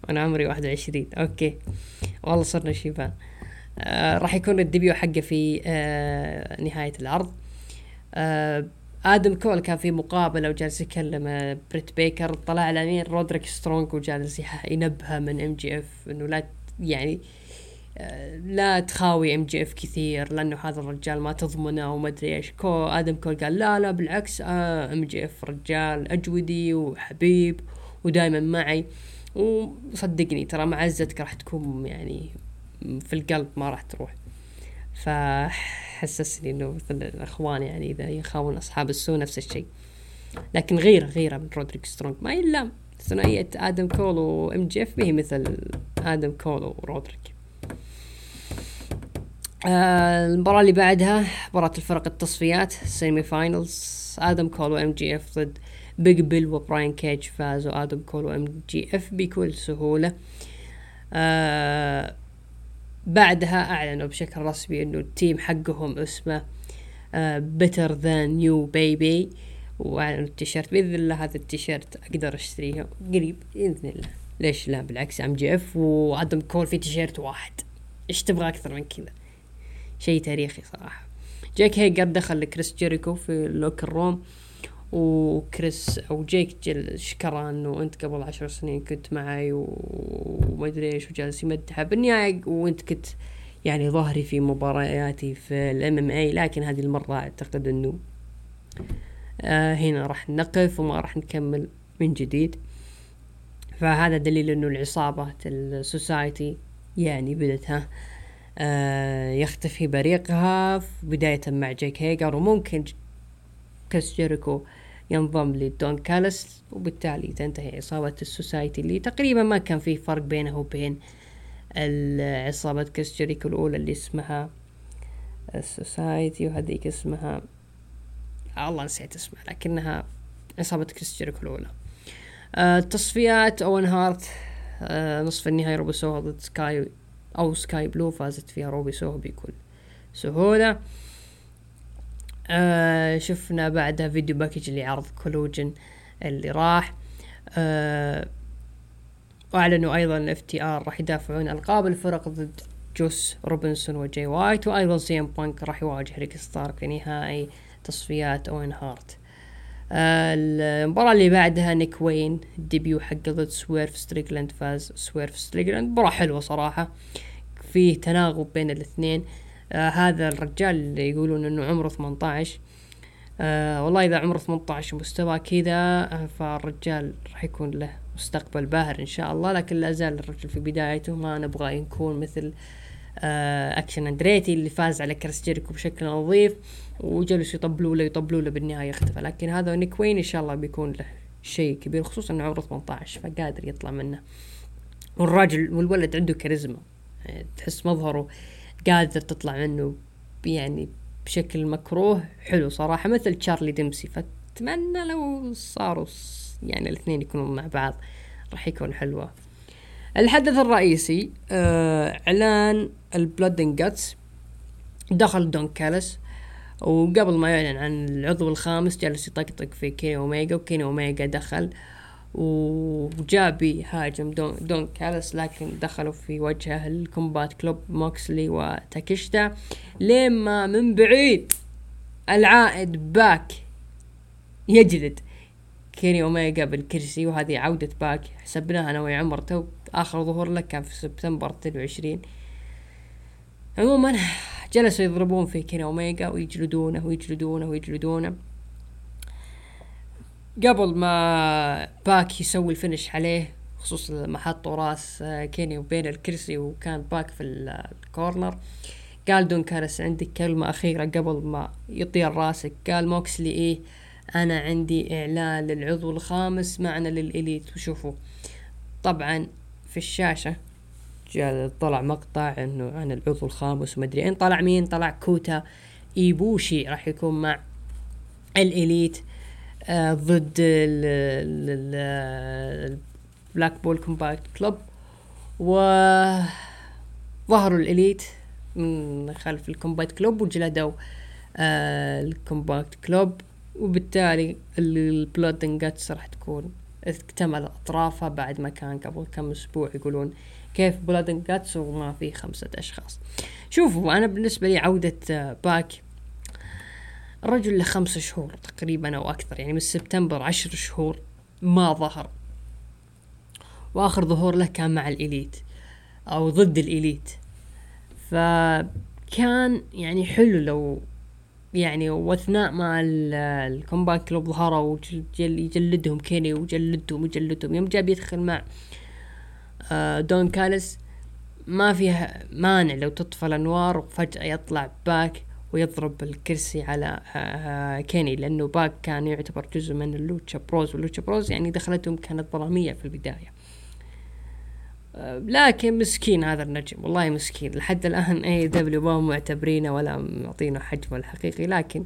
وأنا عمري واحد وعشرين. okay. والله صرنا شيبان آه راح يكون ال debut حقه في آه نهاية العرض. آه آدم كول كان في مقابلة وجالس يكلم بريت بيكر طلع على مين رودريك سترونج وجالس ينبهه من MJF إنه لا يعني آه لا تخاوي MJF كثير لأنه هذا الرجال ما تضمنه وما أدري إيش. كو آدم كول قال لا لا بالعكس MJF رجال أجودي وحبيب ودائما معي. وصدقني ترى معزتك راح تكون يعني في القلب ما راح تروح. فحسسني إنه مثل الأخوان يعني إذا يخاون أصحاب السوء نفس الشيء. لكن غيره غيره من رودريك سترونج. ما يلام ثنائية آدم كول و MJF به مثل آدم كول ورودريك آه المباراة اللي بعدها مباراة الفرق التصفيات semi finals آدم كول و MJF ضد بيج بيل وبراين كيج فازوا. آدم كول و MJF بكل سهولة. آه بعدها أعلنوا بشكل رسمي إنه ال team حقهم اسمه Better Than You Bay Bay وأعلنوا التيشيرت. بإذن الله هذا التيشيرت أقدر أشتريه قريب بإذن الله. ليش لا؟ بالعكس MJF وأدم كول في تيشيرت واحد. إيش تبغى أكثر من كذا؟ شيء تاريخي صراحة. جاك هيجر دخل لكريس جيريكو في ال locker room. وكريس أو جيك جل شكره إنه أنت قبل عشر سنين كنت معي وما أدري إيش وجالس يمدحه. بالنهاية وأنت كنت يعني ظهري في مبارياتي في ال MMA لكن هذه المرة أعتقد إنه آه هنا راح نقف وما راح نكمل من جديد. فهذا دليل إنه العصابة ال Society يعني بدت ها آه يختفي بريقها بداية مع جيك هيجر وممكن كريس جيريكو ينضم لدون كالس وبالتالي تنتهي عصابة ال Society اللي تقريبا ما كان في فرق بينه وبين عصابة كريس الأولى اللي اسمها ال Society وهذيك اسمها الله نسيت اسمها لكنها عصابة كريس جيريكو الأولى. آه تصفيات أوين هارت آه نصف النهائي روبي سوهو ضد سكاي أو سكاي بلو فازت فيها روبي سوهو بكل سهولة. آه شفنا بعدها video package اللي عرض Collision اللي راح. آه وأعلنوا أيضا FTR راح يدافعون القاب الفرق ضد جوس روبنسون وجاي وايت وأيضا سي إم بانك راح يواجه ريك ستارك في نهائي تصفيات أوين هارت. آه المباراة اللي بعدها نيك وين ال debut حقه ضد سويرف ستريكلاند فاز سويرف ستريكلاند. مباراة حلوة صراحة فيه تناغم بين الاثنين. هذا الرجال اللي يقولون إنه عمره 18 آه والله إذا عمره 18 ومستوى كذا آه فالرجال راح يكون له مستقبل باهر إن شاء الله. لكن لا زال الرجل في بدايته ما نبغى يكون مثل آه أكشن أندريتي اللي فاز على كريس جيريكو بشكل نظيف وجلسوا يطبلوا له يطبلوا له بالنهاية اختفى. لكن هذا نيك وين إن شاء الله بيكون له شيء كبير خصوصا إنه عمره 18 فقادر يطلع منه. والراجل والولد عنده كاريزما. يعني تحس مظهره قادر تطلع منه يعني بشكل مكروه حلو صراحة مثل تشارلي ديمسي فأتمنى لو صاروا يعني الاثنين يكونوا مع بعض راح يكون حلوة. الحدث الرئيسي آه إعلان ال Blood Guts دخل دون كالس وقبل ما يعلن عن العضو الخامس جالس يطقطق في كيني اوميجا وكيني اوميجا دخل. وجاء بيهاجم دون, دون كالس لكن دخلوا في وجهه ال Combat Club موكسلي وتاكيشتا. لما من بعيد العائد باك يجلد. كيني اوميجا بالكرسي وهذه عودة باك. حسبناها أنا ويا عمر. تو آخر ظهور له كان في سبتمبر 22 عموما جلسوا يضربون في كيني اوميجا ويجلدونه ويجلدونه ويجلدونه. قبل ما باك يسوي ال finish عليه خصوصا لما حطوا راس كيني وبين الكرسي وكان باك في ال corner قال دون كالس عندك كلمة أخيرة قبل ما يطير راسك. قال موكسلي إيه أنا عندي إعلان للعضو الخامس معنا لل Elite وشوفوا. طبعا في الشاشة طلع مقطع إنه عن العضو الخامس ومدري اين طلع مين طلع كوتا إيبوشي راح يكون مع ال Elite. آه ضد ال Blackpool Combat Club و ظهروا ال Elite من خلف ال Combat Club وجلدوا آه ال Combat Club وبالتالي ال Blood Guts راح تكون اكتمل أطرافها بعد ما كان قبل كم أسبوع يقولون كيف Blood Guts وما في خمسة أشخاص. شوفوا أنا بالنسبة لي عودة باك الرجل له خمسة شهور تقريبا أو أكثر يعني من سبتمبر عشر شهور ما ظهر. وآخر ظهور له كان مع ال Elite أو ضد ال Elite. فكان يعني حلو لو يعني وأثناء ما ال Combat Club ظهروا ويجلدهم كيني وجلدهم وجلدهم. يوم جاب يدخل مع آه دون كالس ما فيها مانع لو تطفى الأنوار وفجأة يطلع باك ويضرب الكرسي على آه كيني لأنه باك كان يعتبر جزء من ال Lucha Bros وال Lucha Bros يعني دخلتهم كانت ظلامية في البداية. آه لكن مسكين هذا النجم والله مسكين. لحد الآن AEW ما معتبرينه ولا معطينه حجمه الحقيقي لكن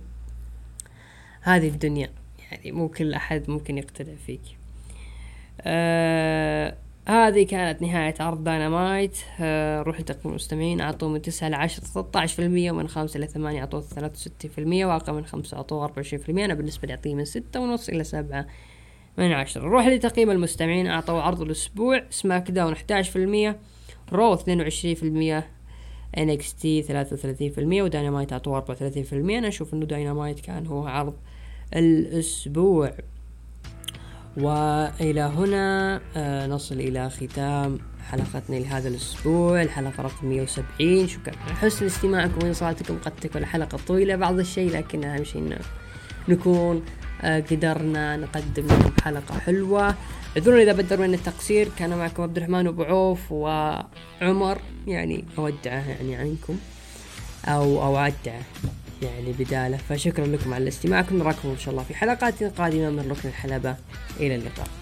هذه الدنيا يعني مو كل أحد ممكن يقتنع فيك. آه هذه كانت نهاية عرض داينامايت آه روح لتقييم المستمعين أعطوه من تسعة لعشرة ثلاثة عشر في المية ومن خمسة إلى ثمانية أعطوه ثلاثة وستين في المية وأقل من خمسة أعطوه أربعة وعشرين في المية. أنا بالنسبة لي أعطيه من ستة ونص إلى سبعة من عشرة. روح لتقييم المستمعين أعطوه عرض الأسبوع. SmackDown أحد عشر في المية Raw اثنين وعشرين في المية NXT ثلاثة وثلاثين في المية وداينامايت أعطوه أربعة وثلاثين في المية. أنا أشوف إنه داينامايت كان هو عرض الأسبوع. وإلى هنا آه نصل إلى ختام حلقتنا لهذا الأسبوع. الحلقة رقم 170 شكرا على حسن استماعكم. وانصاتكم قد تكون الحلقة طويلة بعض الشيء لكن أهم شيء نكون آه قدرنا نقدم لكم حلقة حلوة. اعذرونا إذا بدر من التقصير. كان معكم عبد الرحمن أبو عوف وعمر. يعني أودعه يعني عنكم أو أودعه. يعني بداله. فشكرا لكم على استماعكم نراكم إن شاء الله في حلقات قادمة. من ركن الحلبة. إلى اللقاء.